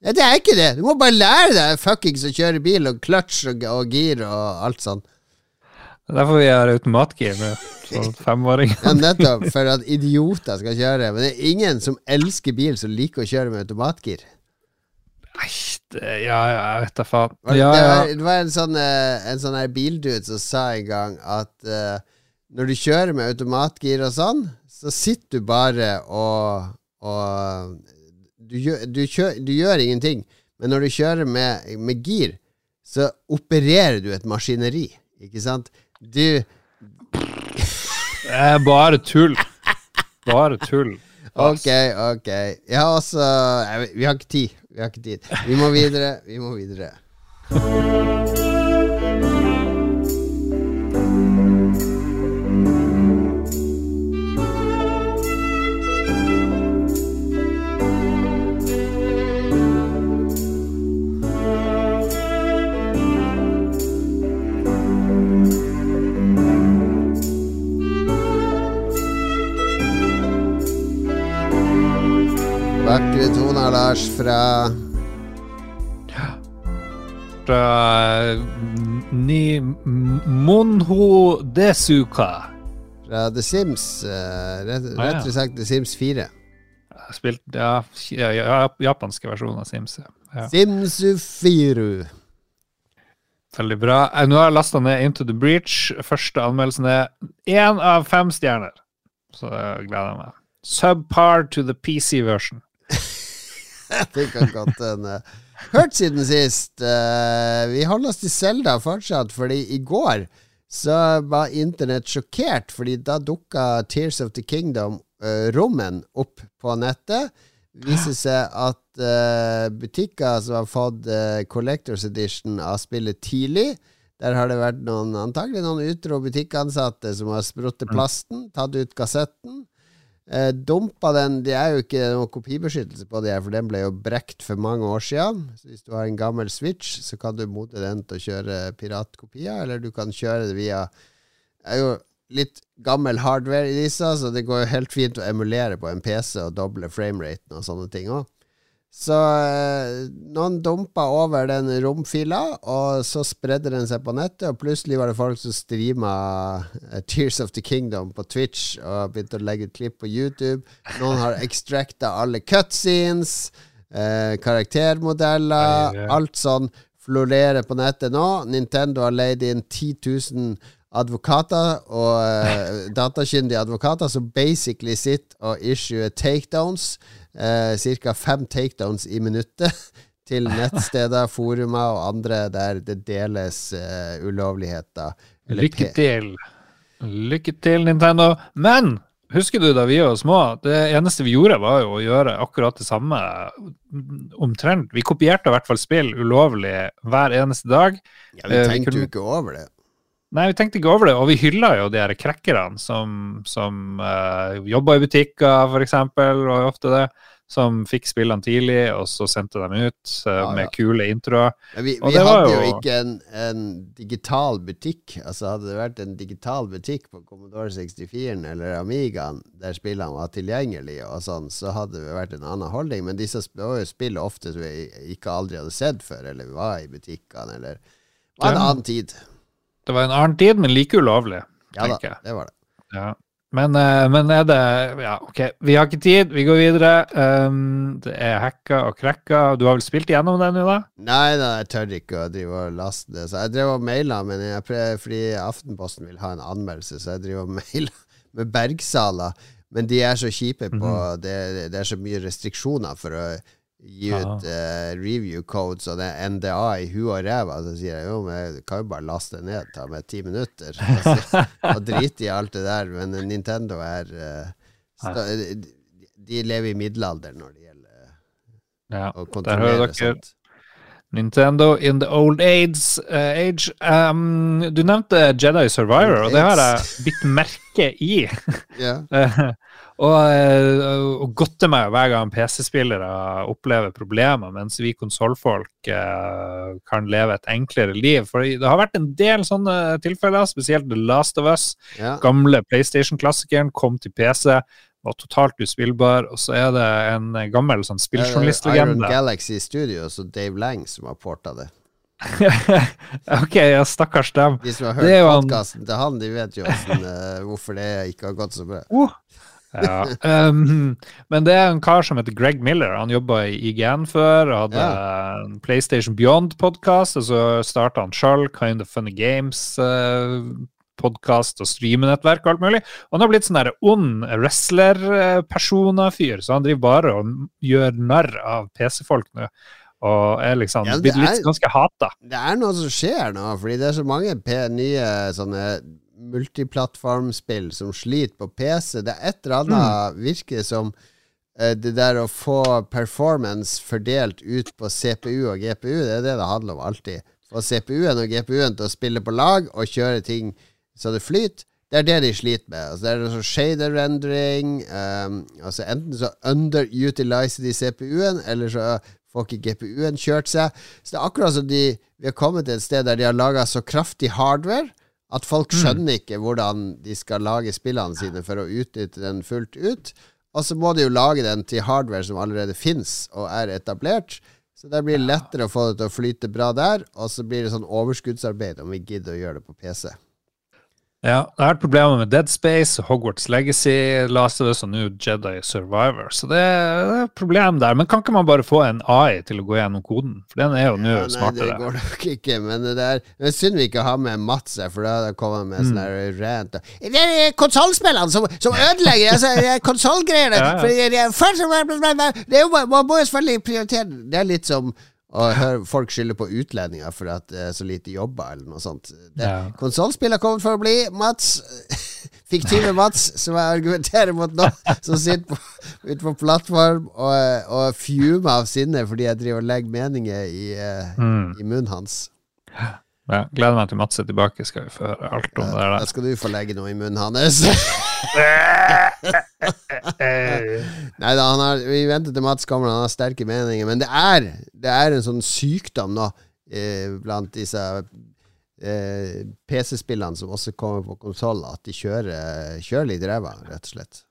Ja, det er ikke det. Du må bare lære deg fuckings å kjøre bil, og clutch og, og gir og alt sånn. Det er derfor vi har automatgir med <laughs> sånn femåring. Ja, nettopp. For at idioter skal kjøre. Men det er ingen som elsker bil, som liker å kjøre med automatgir. Nei, det, ja, ja, jeg vet da faen. Ja, Ja, det, var, det var en sånn, eh, en sånn her bildude som sa en gang at uh, når du kjører med automatgir og sånn, så sitter du bare og, og du, gjør, du, kjør, du gjør ingenting. Men når du kjører med, med gir, så opererer du et maskineri. Ikke sant? Du Det er bare tull. Bare tull. Ok, ok. Ja, altså Vi har ikke tid. Vi har ikke tid. Vi må videre. Vi må videre. Vakre toner, Lars, fra Fra eh, Ni Monho Desuka. Fra The Sims. eh, rett, Ah, ja. rettere sagt The Sims 4. Spilt ja, ja, ja, japanske versjonen av Sims. ja. Simsufiru. Sims 4. Veldig bra. Eh, Nå har jeg lasta ned Into the Breach. Første anmeldelsen er én av fem stjerner. Så jeg gleder jeg meg. Subpar to the PC version. <laughs> Det kan godt hende. Hørt siden sist. eh, vi holder oss til Selda fortsatt, fordi i går så var internett sjokkert, fordi da dukka Tears of the Kingdom, uh, rommen, opp på nettet. Viser seg at uh, butikker som har fått uh, Collectors Edition av spillet tidlig Der har det vært noen antagelig noen utro butikkansatte som har spruttet plasten, tatt ut kassetten. Eh, dumpa den Det er jo ikke noe kopibeskyttelse på det, for den ble jo brekt for mange år siden. Så hvis du har en gammel Switch, så kan du mode den til å kjøre piratkopier, eller du kan kjøre det via Det er jo litt gammel hardware i disse, så det går jo helt fint å emulere på en PC og doble frameraten og sånne ting òg. Så eh, noen dumpa over den romfila, og så spredde den seg på nettet, og plutselig var det folk som streama eh, Tears of the Kingdom på Twitch og begynte å legge ut klipp på YouTube. Noen har extracta alle cutscenes, eh, karaktermodeller, Nei, ja. alt sånn florerer på nettet nå. Nintendo har leid inn 10 000 advokater og eh, <laughs> datakyndige advokater som basically sitter og issuer takedowns. Eh, Ca. fem takedowns i minuttet <laughs> til nettsteder, forumer og andre der det deles uh, ulovligheter. Lykke til. Lykke til, Nintendo. Men husker du da vi var små? Det eneste vi gjorde, var jo å gjøre akkurat det samme mm, omtrent. Vi kopierte i hvert fall spill ulovlig hver eneste dag. Ja, vi Eh, tenkte jo ikke over det. Nei, vi tenkte ikke over det, og vi hylla jo de her krekkerne som, som uh, jobba i butikker, eksempel, og ofte det, som fikk spillene tidlig, og så sendte dem ut uh, Ja, med ja. kule introer. Men vi, vi hadde jo ikke en, en digital butikk. Altså Hadde det vært en digital butikk på Commodore 64 eller Amigaen der spillene var tilgjengelige, og sånn, så hadde det vært en annen holdning. Men disse var jo spill ofte som vi ikke aldri hadde sett før, eller var i butikkene, eller var en annen tid. Det var en annen tid, men like ulovlig, Ja tenker jeg. det var det. Ja. Men, eh, men er det Ja, OK, vi har ikke tid, vi går videre. Um, det er hacka og krekka. Du har vel spilt igjennom det nå, da? Nei, da, jeg tør ikke å drive og laste det. Så jeg drev og maila, men jeg prøver, fordi Aftenposten vil ha en anmeldelse, så jeg driver og <laughs> maila med Bergsala. Men de er så kjipe på det, det er så mye restriksjoner for å gi ut uh, review codes og det NDA i huet og ræva. Så sier jeg jo, men jeg kan jo bare laste ned, ta meg ti minutter. <laughs> Altså, og drite i alt det der. Men Nintendo er uh, sta, De lever i middelalderen når det gjelder Ja. å kontrollere sånt. Nintendo in the old age. uh, age. Um, du nevnte Jedi Survivor, og det har jeg bitt merke i. <laughs> Ja. Eh, og, eh, og godter meg hver gang PC-spillere opplever problemer, mens vi konsollfolk eh, kan leve et enklere liv. For det har vært en del sånne tilfeller, spesielt The Last of Us. Ja. Gamle PlayStation-klassikeren kom til PC, var totalt uspillbar, og så er det en gammel sånn Iron spilljournalistlegende. Galaxy Studios og Dave Lang som har porta det. <laughs> ok, ja, stakkars dem. De som har hørt podkasten til han, de vet jo hvordan, uh, hvorfor det ikke har gått så bra. Uh. Ja. Um, <laughs> men det er en kar som heter Greg Miller. Han jobba i IGN før og hadde en PlayStation Beyond-podkast. Og så starta han sjøl Kind of Funny Games-podkast og streamenettverk og alt mulig. Og han har blitt sånn der ond wrestler-persona-fyr, så han driver bare og gjør narr av PC-folk nå. Og er liksom Ja, blitt litt ganske hata. Det er noe som skjer nå, fordi det er så mange p nye sånne multiplattformspill som sliter på PC. Det er et eller annet virker som eh, det der å få performance fordelt ut på CPU og GPU, det er det det handler om alltid. Få CPU-en og GPU-en til å spille på lag og kjøre ting så det flyter. Det er det de sliter med. Altså, det er sånn shader rendering. Um, altså enten så underutiliser de CPU-en, eller så får ikke GPU-en kjørt seg. Så det er akkurat som de Vi har kommet til et sted der de har laga så kraftig hardware at folk skjønner ikke hvordan de skal lage spillene sine for å utnytte den fullt ut. Og så må de jo lage den til hardware som allerede fins og er etablert. Så det blir lettere å få det til å flyte bra der, og så blir det sånn overskuddsarbeid om vi gidder å gjøre det på PC. Ja, det har vært problemer med Dead Space, Hogwarts Legacy, Last of Us og nå Jedi Survivor. Så det er et problem der. Men kan ikke man bare få en AI til å gå gjennom koden? For den er jo nå Ja, nei, det går nok ikke, men det er, det er synd vi ikke har med Mats her, for da hadde jeg kommet med Mm. sånn rant. Det er konsollspillene som, som ødelegger altså, konsollgreiene. <laughs> Ja, ja. Det er jo, Man må jo selvfølgelig prioritere Det er litt som å høre folk skylder på utlendinger for at det er så lite jobber, eller noe sånt. Ja. Konsollspill har kommet for å bli. Mats, <laughs> fiktive Mats, som jeg argumenterer mot nå, som sitter på, ute på plattform og, og fumer av sinne fordi jeg driver og legger meninger i, eh, Mm. i munnen hans. Ja, gleder meg til Mats er tilbake, skal vi få høre alt om det der. Da skal du få legge noe i munnen hans. Eh, <laughs> Nei da, vi venter til Mats kommer, han har sterke meninger. Men det er, det er en sånn sykdom nå eh, blant disse eh, PC-spillene som også kommer på konsoll, at de kjører, kjører litt ræva, rett og slett.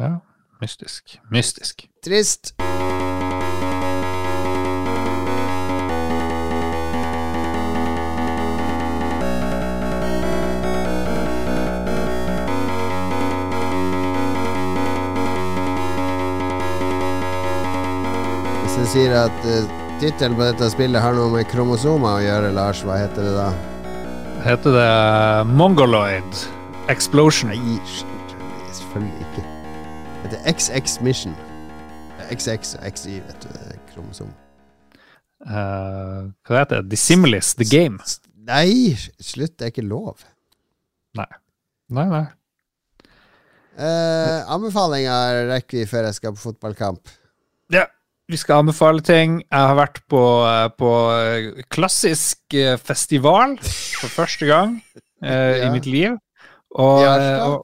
Ja, mystisk. Mystisk. Trist. Sier at uh, tittelen på dette spillet har noe med kromosomer å gjøre, Lars, hva heter det da? Heter det Mongoloid Explosion? Nei, selvfølgelig ikke. Det heter XX Mission. XX og XY, vet du. Kromosom. Uh, hva heter det? Dissimilis The Game? Nei, slutt. Det er ikke lov. Nei. Nei, nei. Uh, anbefalinger rekker vi før jeg skal på fotballkamp. Ja, vi skal anbefale ting. Jeg har vært på, eh, på klassisk eh, festival for første gang eh, ja. i mitt liv. Og, I Harstad? Og,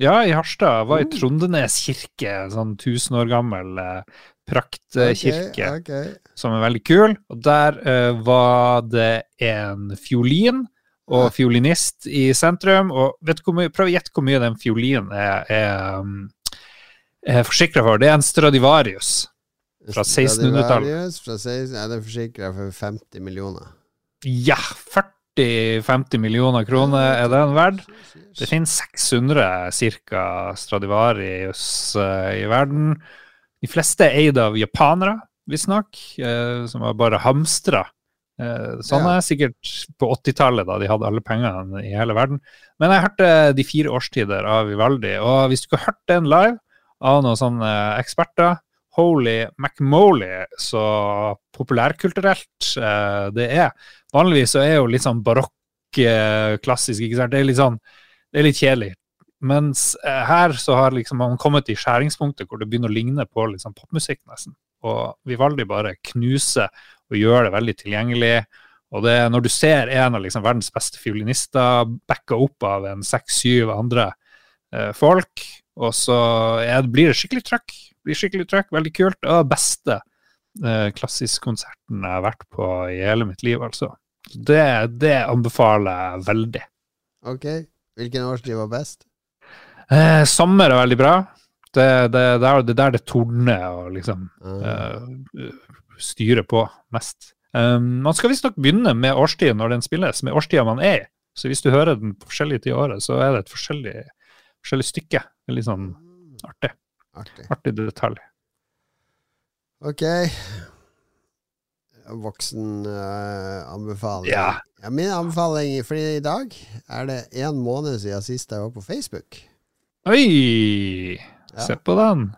ja, i Harstad. Jeg var i mm. Trondenes kirke, sånn tusen år gammel eh, praktkirke, okay, okay. som er veldig kul. Og der var det en fiolin og fiolinist i sentrum. Og vet du hvor mye, prøv å gjette hvor mye den fiolinen er, er, um, er forsikra for. Det er en Stradivarius fra 1600-tallet. Fra 16, ja, den forsikra for 50 millioner. Ja, 40-50 millioner kroner er den verdt. Det finnes 600 ca. Stradivarius uh, i verden. De fleste er eid av japanere, visstnok, uh, som har bare hamstra Sånn er ja. sikkert på 80-tallet, da de hadde alle pengene i hele verden. Men jeg hørte De fire årstider av Vivaldi, og hvis du ikke har hørt den live av noen sånne eksperter Holy McMoley, så populærkulturelt eh, det er. Vanligvis så er jo litt sånn barokk, eh, klassisk, ikke sant. Det er litt sånn Det er litt kjedelig. Mens her så har liksom man kommet til skjæringspunktet hvor det begynner å ligne på sånn popmusikk, nesten. Og Vivaldi bare knuser og gjør det veldig tilgjengelig. Og det, når du ser en av liksom verdens beste fiolinister backa opp av en seks-syv andre eh, folk, og så er, blir det skikkelig trøkk. Blir skikkelig trøkk, Veldig kult. Og den beste eh, klassisk-konserten jeg har vært på i hele mitt liv, altså. Det, det anbefaler jeg veldig. Ok. Hvilken årstid var best? Eh, sommer er veldig bra. Det, det, det, er der det tordner og liksom uh styrer på mest. Um, man skal visstnok begynne med årstiden når den spilles, med årstida man er i. Så hvis du hører den på forskjellige tider i året, så er det et forskjellig, forskjellig stykke. Det er litt sånn artig. Artig, artig detalj. Ok. Voksen uh, anbefaling. Ja. ja. Min anbefaling for i dag er det én måned siden sist jeg var på Facebook. Oi! Ja. Se på den.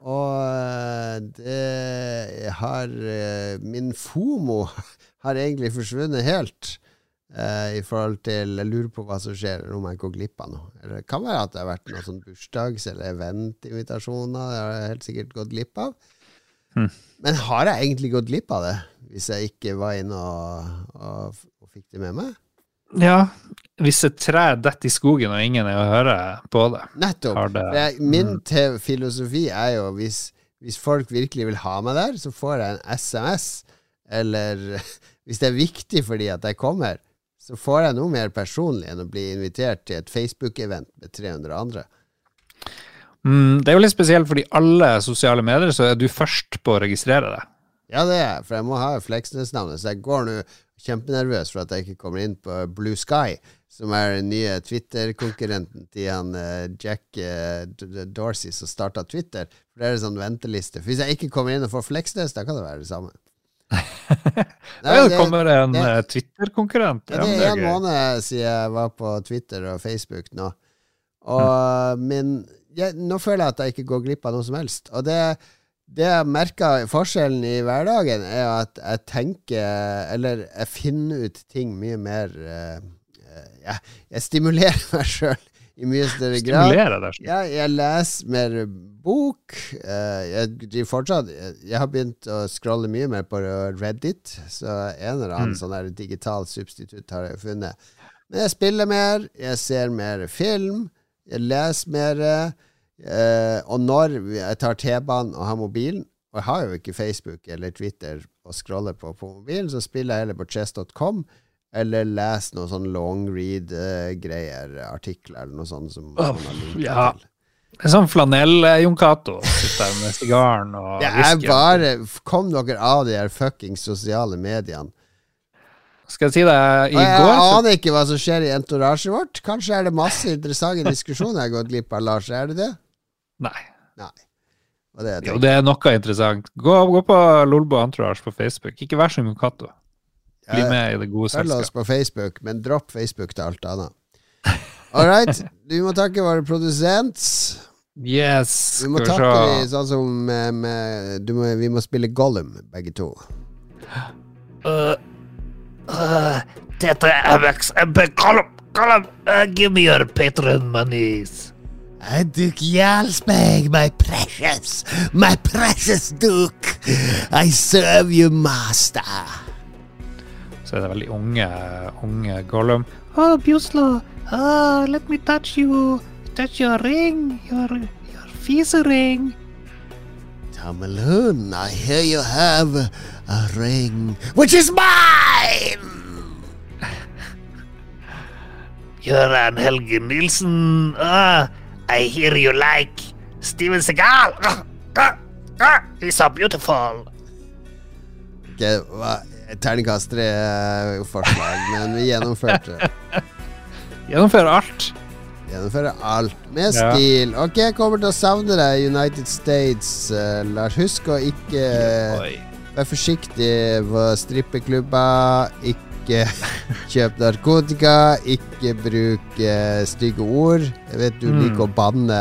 Og eh, det har eh, Min FOMO <laughs> har egentlig forsvunnet helt. Uh, I forhold til Jeg lurer på hva som skjer om jeg går glipp av noe. Det kan være at det har vært noen sånn bursdags- eller eventinvitasjoner. Det har jeg helt sikkert gått glipp av. Mm. Men har jeg egentlig gått glipp av det, hvis jeg ikke var inne og, og, og fikk det med meg? Ja, hvis et tre detter i skogen og ingen er å høre på det Nettopp. Det, jeg, min mm. filosofi er jo hvis, hvis, folk virkelig vil ha meg der, så får jeg en SMS. Eller <laughs> hvis det er viktig fordi at jeg kommer, så får jeg noe mer personlig enn å bli invitert til et Facebook-event med 300 andre. Mm, det er jo litt spesielt, fordi alle sosiale medier så er du først på å registrere deg. Ja, det er jeg, for jeg må ha Fleksnes-navnet, så jeg går nå kjempenervøs for at jeg ikke kommer inn på Blue Sky som er den nye Twitter-konkurrenten til han uh, Jack uh, Dorsey som starta Twitter. For det er en sånn venteliste. For hvis jeg ikke kommer inn og får Fleksnes, da kan det være det samme. <laughs> Nei, det, kommer en uh, Twitter-konkurrent. Ja, det er en måned siden jeg var på Twitter og Facebook nå. Og, mm. Men jeg, nå føler jeg at jeg ikke går glipp av noe som helst. Og det, det jeg merker forskjellen i hverdagen, er at jeg tenker Eller jeg finner ut ting mye mer uh, jeg, jeg stimulerer <laughs> meg sjøl i mye større grad. Deg, ja, jeg leser mer bok. Uh, jeg, fortsatt, jeg, har begynt å scrolle mye mer på Reddit, så en eller annen mm. sånn digital substitutt har jeg funnet. Men jeg spiller mer, jeg ser mer film, jeg leser mer. Uh, og når jeg tar T-banen og har mobilen, og jeg har jo ikke Facebook eller Twitter å scrolle på på mobilen, så spiller jeg heller på chess.com. Eller les noe sånn long read-greier, uh, artikler eller noe sånt som oh, ja. til. En sånn flanell-Jon Cato. Sitter med sigaren og Det er bare Kom dere av de her fuckings sosiale mediene. Skal jeg si det i og jeg går? Jeg aner ikke hva som skjer i entorasjet vårt. Kanskje er det masse interessante diskusjoner jeg har gått glipp av, Lars. Er det det? Nei. Nei. det Jo, det er noe interessant. Gå, gå på Lolbo Entourage på Facebook. Ikke vær som Cato. Bli med i det gode Følg oss på Facebook, men dropp Facebook til alt annet. All right. <laughs> Vi må takke våre produsent. Yes! Vi må takke vi sånn som med, med, du må, Vi må spille Gollum, begge to. Uh, uh, Tete MX, MP, Gollum. Gollum, uh, give me your patron monies. Uh, Duke Jarlsberg, my precious, my precious Duke. I serve you, master. Så er det veldig unge, unge Gollum. Oh, Buslo, uh, let me touch you, touch your ring, your, your fizz ring. Tamelun, I hear you have a ring, which is mine. <laughs> Göran Helge Nilsen, uh, I hear you like Steven Seagal. Uh, <laughs> uh, he's so beautiful. Det var et terningkast tre-forslag, men vi gjennomførte. <laughs> Gjennomføre alt. Gjennomfører alt med Ja. stil. Ok, jeg kommer til å savne deg, United States, Uh, Lars. Husk å ikke uh, Vær forsiktig på strippeklubber. Ikke <laughs> kjøp narkotika. Ikke bruk uh, stygge ord. Jeg vet du Mm. liker å banne.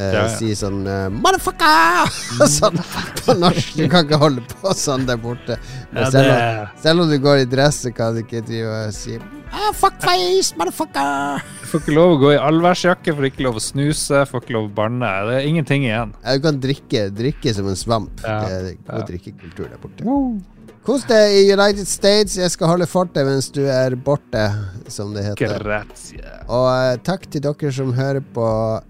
Eh, Ja, ja. Si sånn eh, 'motherfucker!' <laughs> sånn på norsk. Du kan ikke holde på sånn der borte. Men Ja, selv, om, selv om du går i dress, så kan du ikke drive og si ah, 'fuckface, motherfucker'. du får ikke lov å gå i allværsjakke, får ikke lov å snuse, får ikke lov å banne. Det er ingenting igjen. Ja, du kan drikke, drikke som en svamp. Ja, Det er god ja. drikkekultur der borte. Kos deg i United States. Jeg skal holde fortet mens du er borte, som det heter. Grazie. Og uh, takk til dere som hører på.